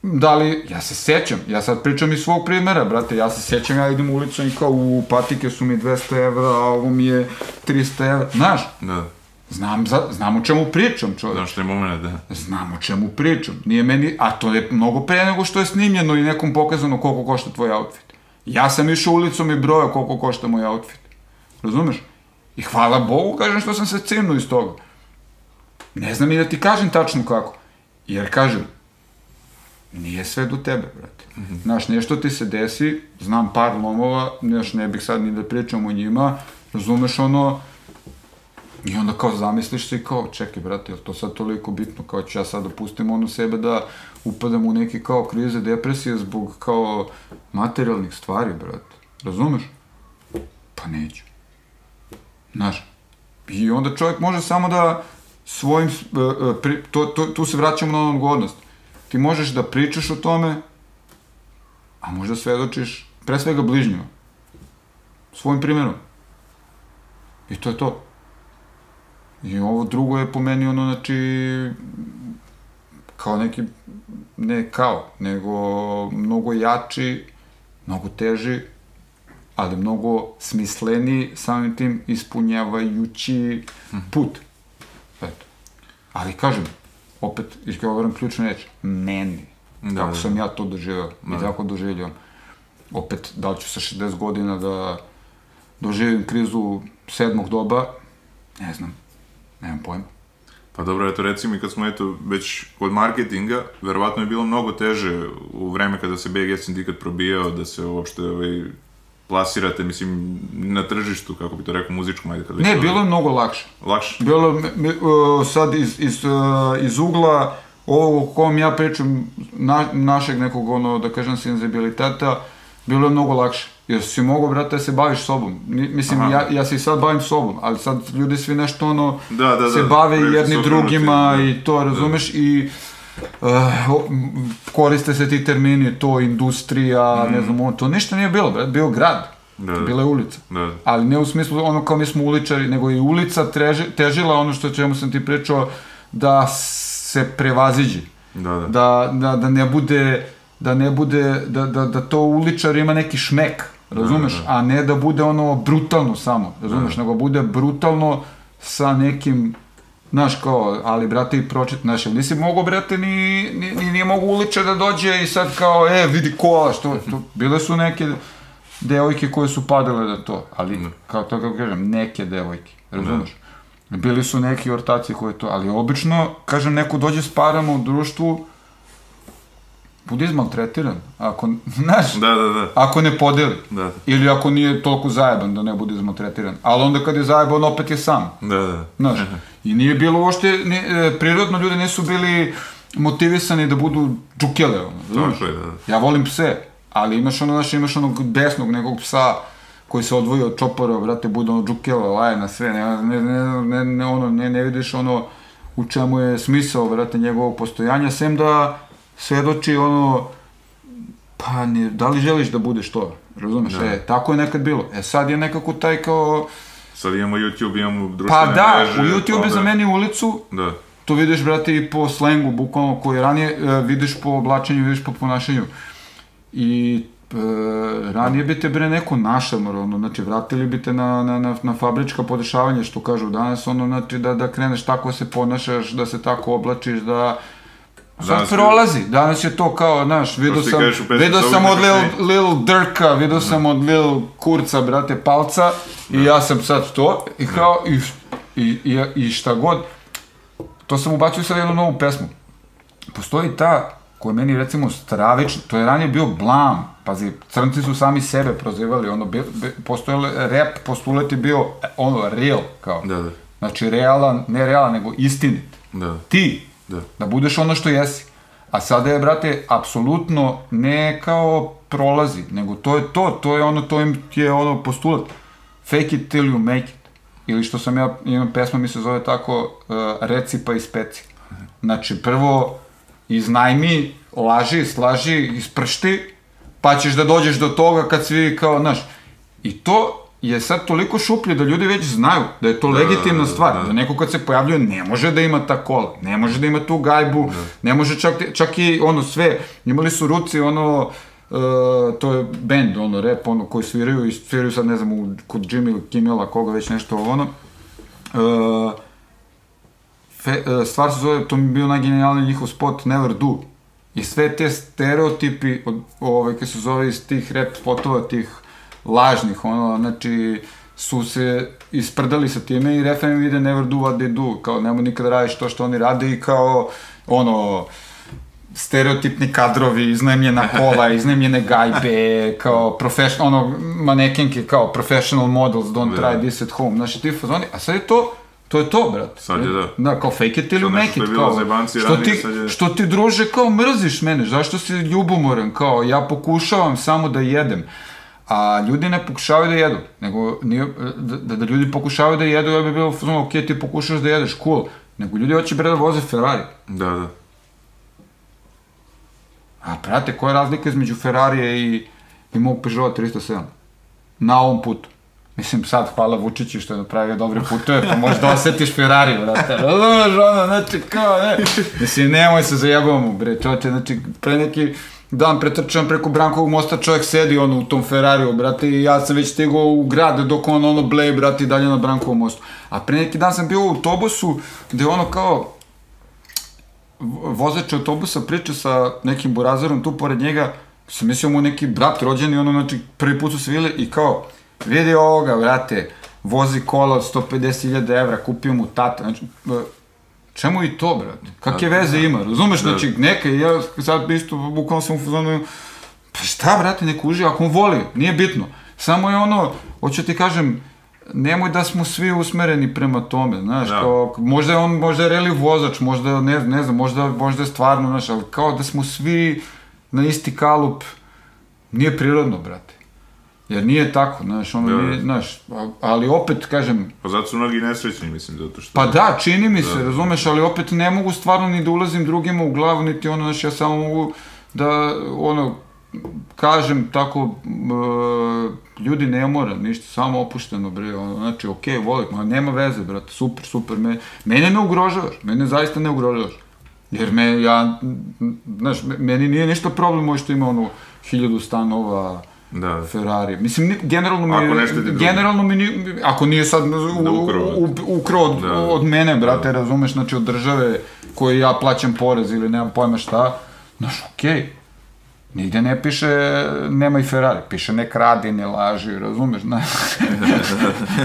Da li, ja se sećam, ja sad pričam iz svog primjera, brate, ja se sećam, ja idem ulicom i kao u patike su mi 200 evra, a ovo mi je 300 evra, znaš, Da, znam, za, znam o čemu pričam, čovjek. znaš, te moment, da. Znam o čemu pričam. Nije meni, a to je mnogo pre nego što je snimljeno i nekom pokazano koliko košta tvoj outfit. Ja sam išao ulicom i brojao koliko košta moj outfit. Razumeš? I hvala Bogu, kažem što sam se cimnuo iz toga. Ne znam i da ti kažem tačno kako. Jer kažem, nije sve do tebe, brate. Znaš, nešto ti se desi, znam par lomova, znaš, ne bih sad ni da pričam o njima, razumeš ono, I onda kao zamisliš se i kao, čekaj brate, je li to sad toliko bitno, kao ću ja sad da pustim ono sebe da upadam u neke kao krize, depresije zbog kao materijalnih stvari, brate. Razumeš? Pa neću. Znaš, i onda čovjek može samo da svojim, e, e, to, to, tu se vraćamo na odgovornost. Ti možeš da pričaš o tome, a možda svedočiš pre svega bližnjima. Svojim primjerom. I to je to. I ovo drugo je po meni ono, znači, kao neki, ne kao, nego mnogo jači, mnogo teži, ali mnogo smisleniji, samim tim ispunjavajući put. Eto. Ali kažem, opet, izgovoram ključnu reč, meni. Da, kako da, sam ja to doživao i tako doživljam. Opet, da li ću sa 60 godina da doživim krizu sedmog doba, ne znam, nemam pojma. Pa dobro, eto recimo i kad smo eto već kod marketinga, verovatno je bilo mnogo teže u vreme kada se BG sindikat probijao da se uopšte ovaj, plasirate, mislim, na tržištu, kako bi to rekao, muzičkom, ajde kad već Ne, to- bilo je mnogo lakše. Lakše. Bilo je uh, sad iz, iz, uh, iz ugla ovog o kom ja pričam, na, našeg nekog, ono, da kažem, senzibiliteta, bilo je mnogo lakše. Jer si mogao, brate, da se baviš sobom. Mislim, Aha. ja, ja se i sad bavim sobom, ali sad ljudi svi nešto, ono, Da, da, se da, bave jedni drugima da. i to, razumeš, i uh, koriste se ti termini, to, industrija, ne znam, ono, to ništa nije bilo, brate, bio grad, Mhm. Da, da. bila je ulica. Da. Ali ne u smislu ono kao mi smo uličari, nego i ulica treži, težila ono što čemu sam ti pričao, da se prevaziđi. Da, da. Da, da, da ne bude, da ne bude, da, da, da to uličar ima neki šmek, razumeš? Da, da. A ne da bude ono brutalno samo, razumeš? Nego bude brutalno sa nekim, znaš kao, ali brate i pročet, znaš, nisi mogao brate ni, ni, ni nije mogu uličar da dođe i sad kao, e, vidi kola, što, to, bile su neke devojke koje su padale na to, ali, Da. kao to kako kažem, neke devojke, razumeš? Bili su neki ortaci koji to, ali obično, kažem, neko dođe s parama u društvu, bude izmaltretiran, ako, znaš, Da, da, da. ako ne podeli. Da, Ili ako nije toliko zajeban da ne bude izmaltretiran. Ali onda kad je zajeban, opet je sam. da, da. Znaš, i nije bilo uopšte, ni, e, prirodno ljudi nisu bili motivisani da budu džukele, ono. Tako je, da, da. Ja volim pse, ali imaš ono, znaš, imaš onog besnog nekog psa koji se odvoji od čopora, brate, bude ono džukela, laje na sve, ne, ne, ne, ne, ne, ono, ne, ne vidiš ono u čemu je smisao, brate, njegovog postojanja, sem da svedoči ono, pa ne, da li želiš da budeš to, razumeš, Da. e, tako je nekad bilo, e sad je nekako taj kao, Sad imamo YouTube, imamo društvene pa da, mreže. u YouTube je za da. meni ulicu, Da, to vidiš, brate, i po slengu, bukvalno, koji ranije e, vidiš po oblačenju, vidiš po ponašanju. I e, ranije bi te bre neko našamor, ono, znači vratili bi te na, na, na, na fabrička podešavanja, što kažu danas, ono, znači da, da kreneš tako se ponašaš, da se tako oblačiš, da Sad Danas- prolazi, danas je to kao, znaš, vidio sam, vidio sa sam od Lil, Lil Drka, vidio sam od Lil Kurca, brate, palca, i ja sam sad to, i kao, i, i, i, šta god, to sam ubacio sad jednu novu pesmu. Postoji ta, koja je meni recimo stravična, to je ranije bio blam, pazi, crnci su sami sebe prozivali, ono, bi, bi, postojao rap, postulet je bio, ono, real, kao. Da, da. Znači, realan, ne realan, nego istinit. Da. Ti, Da. da budeš ono što jesi. A sada je, brate, apsolutno ne kao prolazi, nego to je to, to je ono, to im je ono postulat. Fake it till you make it. Ili što sam ja, imam pesma mi se zove tako, uh, reci pa ispeci. Znači, prvo iznajmi, laži, slaži, ispršti, pa ćeš da dođeš do toga kad svi kao, znaš, i to je sad toliko šuplje da ljudi već znaju da je to legitimna da, stvar, da. da neko kad se pojavljuje ne može da ima ta kola, ne može da ima tu gajbu, ne može čak, čak i ono sve, imali su ruci ono, Uh, to je band, ono, rap, ono, koji sviraju i sviraju sad, ne znam, u, kod Jimmy Kimmela, koga već nešto, ono. Uh, fe, uh, stvar se zove, to mi je bio najgenijalniji njihov spot, Never Do. I sve te stereotipi, od, ovaj, kaj se zove iz tih rap spotova, tih lažnih, ono, znači, su se isprdali sa time i refren ide never do what they do, kao nemoj nikada radiš to što oni rade i kao, ono, stereotipni kadrovi, iznajmljena kola, iznajmljene gajbe, kao professional, ono, manekenke, kao professional models, don't Da. try this at home, znači ti fazoni, a sad je to, to je to, brate. Sad je da. Da, kao fake it nešto make it, kao, što ranije, ti, je- što ti druže kao mrziš mene, zašto si ljubomoran, kao ja pokušavam samo da jedem, А луѓе не покушаваат да јадат, него не да, да, да луѓе покушаваат да јадат, би било фузон, ке ти покушаш да јадеш, кул. Него луѓе очи бре да возе Ферари. Да, да. А прате, која е разлика измеѓу Ферари и и мог Peugeot 307? На овом пут. Мислим, сад, хвала Вучичи што направи добри путови, па може да осетиш Ферари, брате. Разумеш, оно, значи, као, не. Мислим, немој се зајабувам, бре, тоа значи, пре неки dan pretrčam preko Brankovog mosta, čovjek sedi, ono, u tom Ferrariju, brate, i ja sam već stigao u grad, dok on, ono, bleje, brate, i dalje na Brankovom mostu. A pre neki dan sam bio u autobusu, gde ono, kao, vozač autobusa priča sa nekim burazerom tu pored njega, sam mislio mu neki brat rođeni, ono, znači, prvi put su vidjeli i kao, vidi ovoga, brate, vozi kola od 150.000 evra, kupio mu tata, znači, čemu i to, brate? Kakve veze da. ima, razumeš, Da. znači, neka, ja sad isto, bukvalno sam u fazonu, pa šta, brate, neko uživa, ako on voli, nije bitno, samo je ono, hoću ti kažem, nemoj da smo svi usmereni prema tome, znaš, Da. kao, možda je on, možda je reli vozač, možda, ne, ne znam, možda, možda je stvarno, znaš, ali kao da smo svi na isti kalup, nije prirodno, brate. Jer nije tako, znaš, ono Da. nije, znaš, ali opet, kažem, Pa zato su mnogi nesrećni, mislim, zato što... pa da, čini mi se, razumeš, ali opet ne mogu stvarno ni da ulazim drugima u glavu, niti ono, znaš, ja samo mogu da, ono, kažem tako, e, ljudi ne mora, ništa, samo opušteno, bre, ono, znači, okej, volim, ma nema veze, brate, super, super, me, mene ne ugrožavaš, mene zaista ne ugrožavaš. Jer me, ja, znaš, me- meni nije ništa problem što ima ono hiljadu stanova, Da, da. Ferrari. Mislim, generalno mi Ako ne štedi drugo. generalno mi ni, ako nije sad u, Da ukrao. u, ukrao od, Da. od mene, brate, razumeš, znači od države koje ja plaćam porez ili nemam pojma šta, znaš, okej. Nigde ne piše nemaj Ferrari, piše ne kradi, ne laži, razumeš, ne,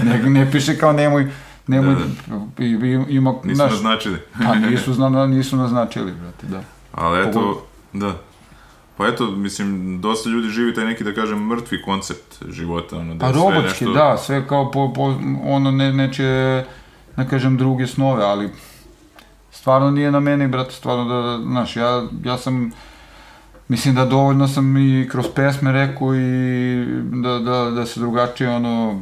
ne, ne piše kao nemoj, nemoj, i, i, ima, Nisu znaš, naznačili. pa nisu, nisu naznačili, brate, da. Ali eto, Pogotovo- da. Pa eto, mislim, dosta ljudi živi taj neki, da kažem, mrtvi koncept života, ono, da Pa robotski, nešto... da, sve kao po, po ono ne, neće, ne kažem druge snove, ali stvarno nije na meni, brate, stvarno da, da, znaš, ja, ja sam, mislim da dovoljno sam i kroz pesme rekao i da, da, da se drugačije, ono,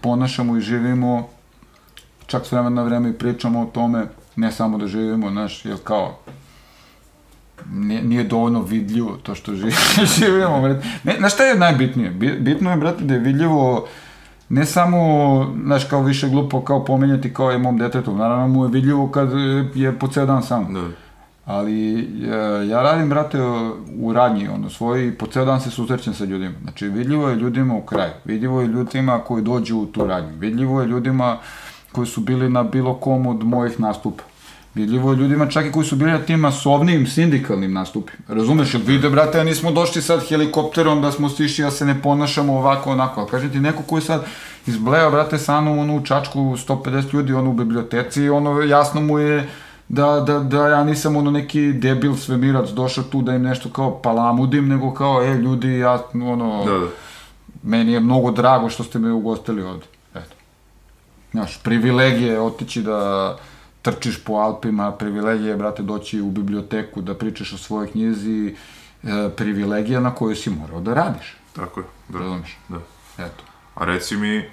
ponašamo i živimo, čak s vremena na vreme i pričamo o tome, ne samo da živimo, znaš, jer kao, nije, nije dovoljno vidljivo to što živi, živimo, brate. Ne, znaš šta je najbitnije? Bi- Bitno je, brate, da je vidljivo ne samo, znaš, kao više glupo kao pominjati kao je mom detetu, naravno mu je vidljivo kad je po ceo dan sam. Da. Ali ja radim, brate, u radnji, ono, svoj, po ceo dan se susrećem sa ljudima. Znači, vidljivo je ljudima u kraju, vidljivo je ljudima koji dođu u tu radnju, vidljivo je ljudima koji su bili na bilo kom od mojih nastupa. Vidljivo je ljudima čak i koji su bili na tim masovnim sindikalnim nastupima. Razumeš, jer vide, brate, ja nismo došli sad helikopterom da smo stišli, ja se ne ponašamo ovako, onako. Ali kažem ti, neko koji sad izbleo, brate, sanu onu čačku 150 ljudi, ono u biblioteci, ono jasno mu je da, da, da ja nisam ono neki debil svemirac došao tu da im nešto kao palamudim, nego kao, e, ljudi, ja, ono, Da, da. meni je mnogo drago što ste me ugostili ovde. Eto. Znaš, privilegije je otići da trčiš po Alpima, privilegije je, brate, doći u biblioteku da pričaš o svojoj knjizi, e, privilegija na kojoj si morao da radiš. Tako je, da. Razumeš? da. Eto. A reci mi,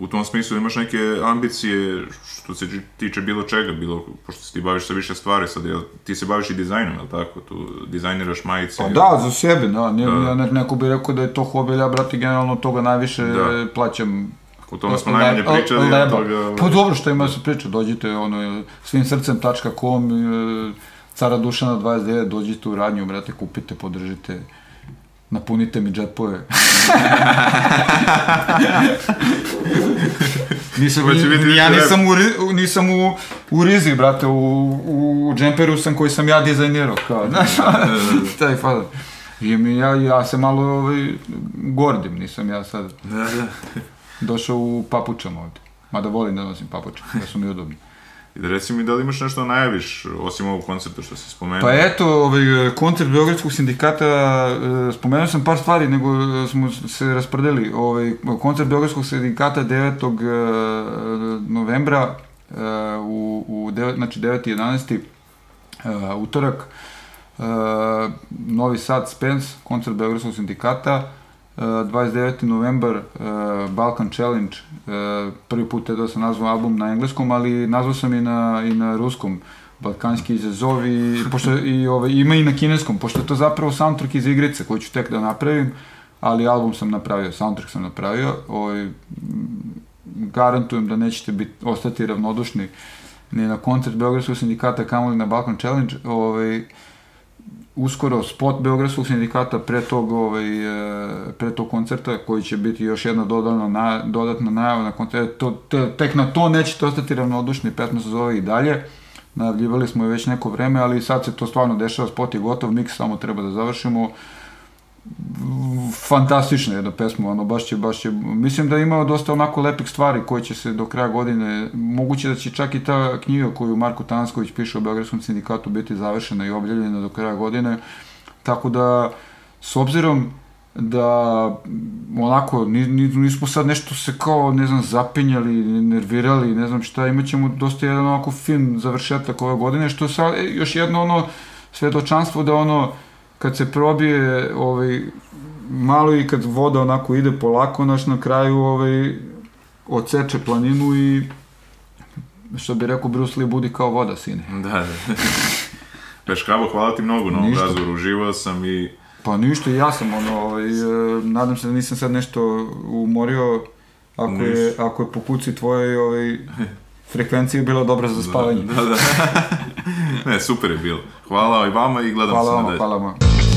u tom smislu imaš neke ambicije što se tiče bilo čega, bilo, pošto se ti baviš sa više stvari, sad jel, ti se baviš i dizajnom, jel tako? Tu dizajniraš majice. Pa jel? da, za sebe, da. Ne, Da. ja ne, neko bi rekao da je to hobi, ja, brate, generalno toga najviše Da. plaćam O tome smo Le- najmanje le- pričali, od leba. toga... Pa dobro, što ima da se priča, dođite, ono, svimsrcem.com, e, cara Dušana 29, dođite u radnju, brate, kupite, podržite, napunite mi džepove. nisam, Pa ni, ja nisam, u, nisam u, u rizi, brate, u, u džemperu sam koji sam ja dizajnirao, kao, znaš, taj fazon. I mi, ja, ja se malo ovaj, gordim, nisam ja sad Da, da. Došao u papučama ovde. Mada volim da nosim papuče, da su mi udobni. I da reci mi da li imaš nešto najaviš, osim ovog koncepta što si spomenuo? Pa eto, ovaj, koncert Beogradskog sindikata, e, spomenuo sam par stvari, nego e, smo se raspredeli. Ovaj, koncert Beogradskog sindikata 9. e, novembra, e, u, u devet, znači 9. 11. e, utorak, e, Novi Sad Spence, koncert Beogradskog sindikata, e, 29. novembar e, Balkan Challenge, e, prvi put je da sam nazvao album na engleskom, ali nazvao sam i na, i na ruskom, Balkanski izazov i, pošto, i ovaj, ima i na kineskom, pošto je to zapravo soundtrack iz igrice koju ću tek da napravim, ali album sam napravio, soundtrack sam napravio, ovaj, garantujem da nećete biti, ostati ravnodušni ni na koncert Beogradskog sindikata, kamoli na Balkan Challenge, ovaj, uskoro spot Beogradskog sindikata pre tog, ovaj, e, pre tog koncerta, koji će biti još jedna dodana, na, dodatna najava na koncertu. To, te, tek na to nećete ostati ravnodušni, pesma se zove i dalje. Najavljivali smo je već neko vreme, ali sad se to stvarno dešava, spot je gotov, mix samo treba da završimo. Fantastična jedna pesma, ono, baš će, baš će, mislim da ima dosta onako lepih stvari koje će se do kraja godine, moguće da će čak i ta knjiga koju Marko Tansković piše o Beogradskom sindikatu biti završena i objavljena do kraja godine, tako da, s obzirom da onako ni, ni, nismo sad nešto se kao, ne znam, zapinjali, nervirali, ne znam šta, imat ćemo dosta jedan onako fin završetak ove godine, što je sad još jedno ono svedočanstvo da ono, kad se probije ovaj, malo i kad voda onako ide polako, naš na kraju ovaj, odseče planinu i što bi rekao Bruce Lee, budi kao voda, sine. Da, da. Peškavo, hvala ti mnogo na ovom Ništa. razgovoru, uživao sam i Pa ništa, ja sam ono, ovaj, e, nadam se da nisam sad nešto umorio, ako je, ako je po kuci tvoje ovaj, frekvencija bila dobra za spavanje. Da, da. ne, super je bilo. Hvala i vama i gledam Hvala se na vama, dalje. hvala vam.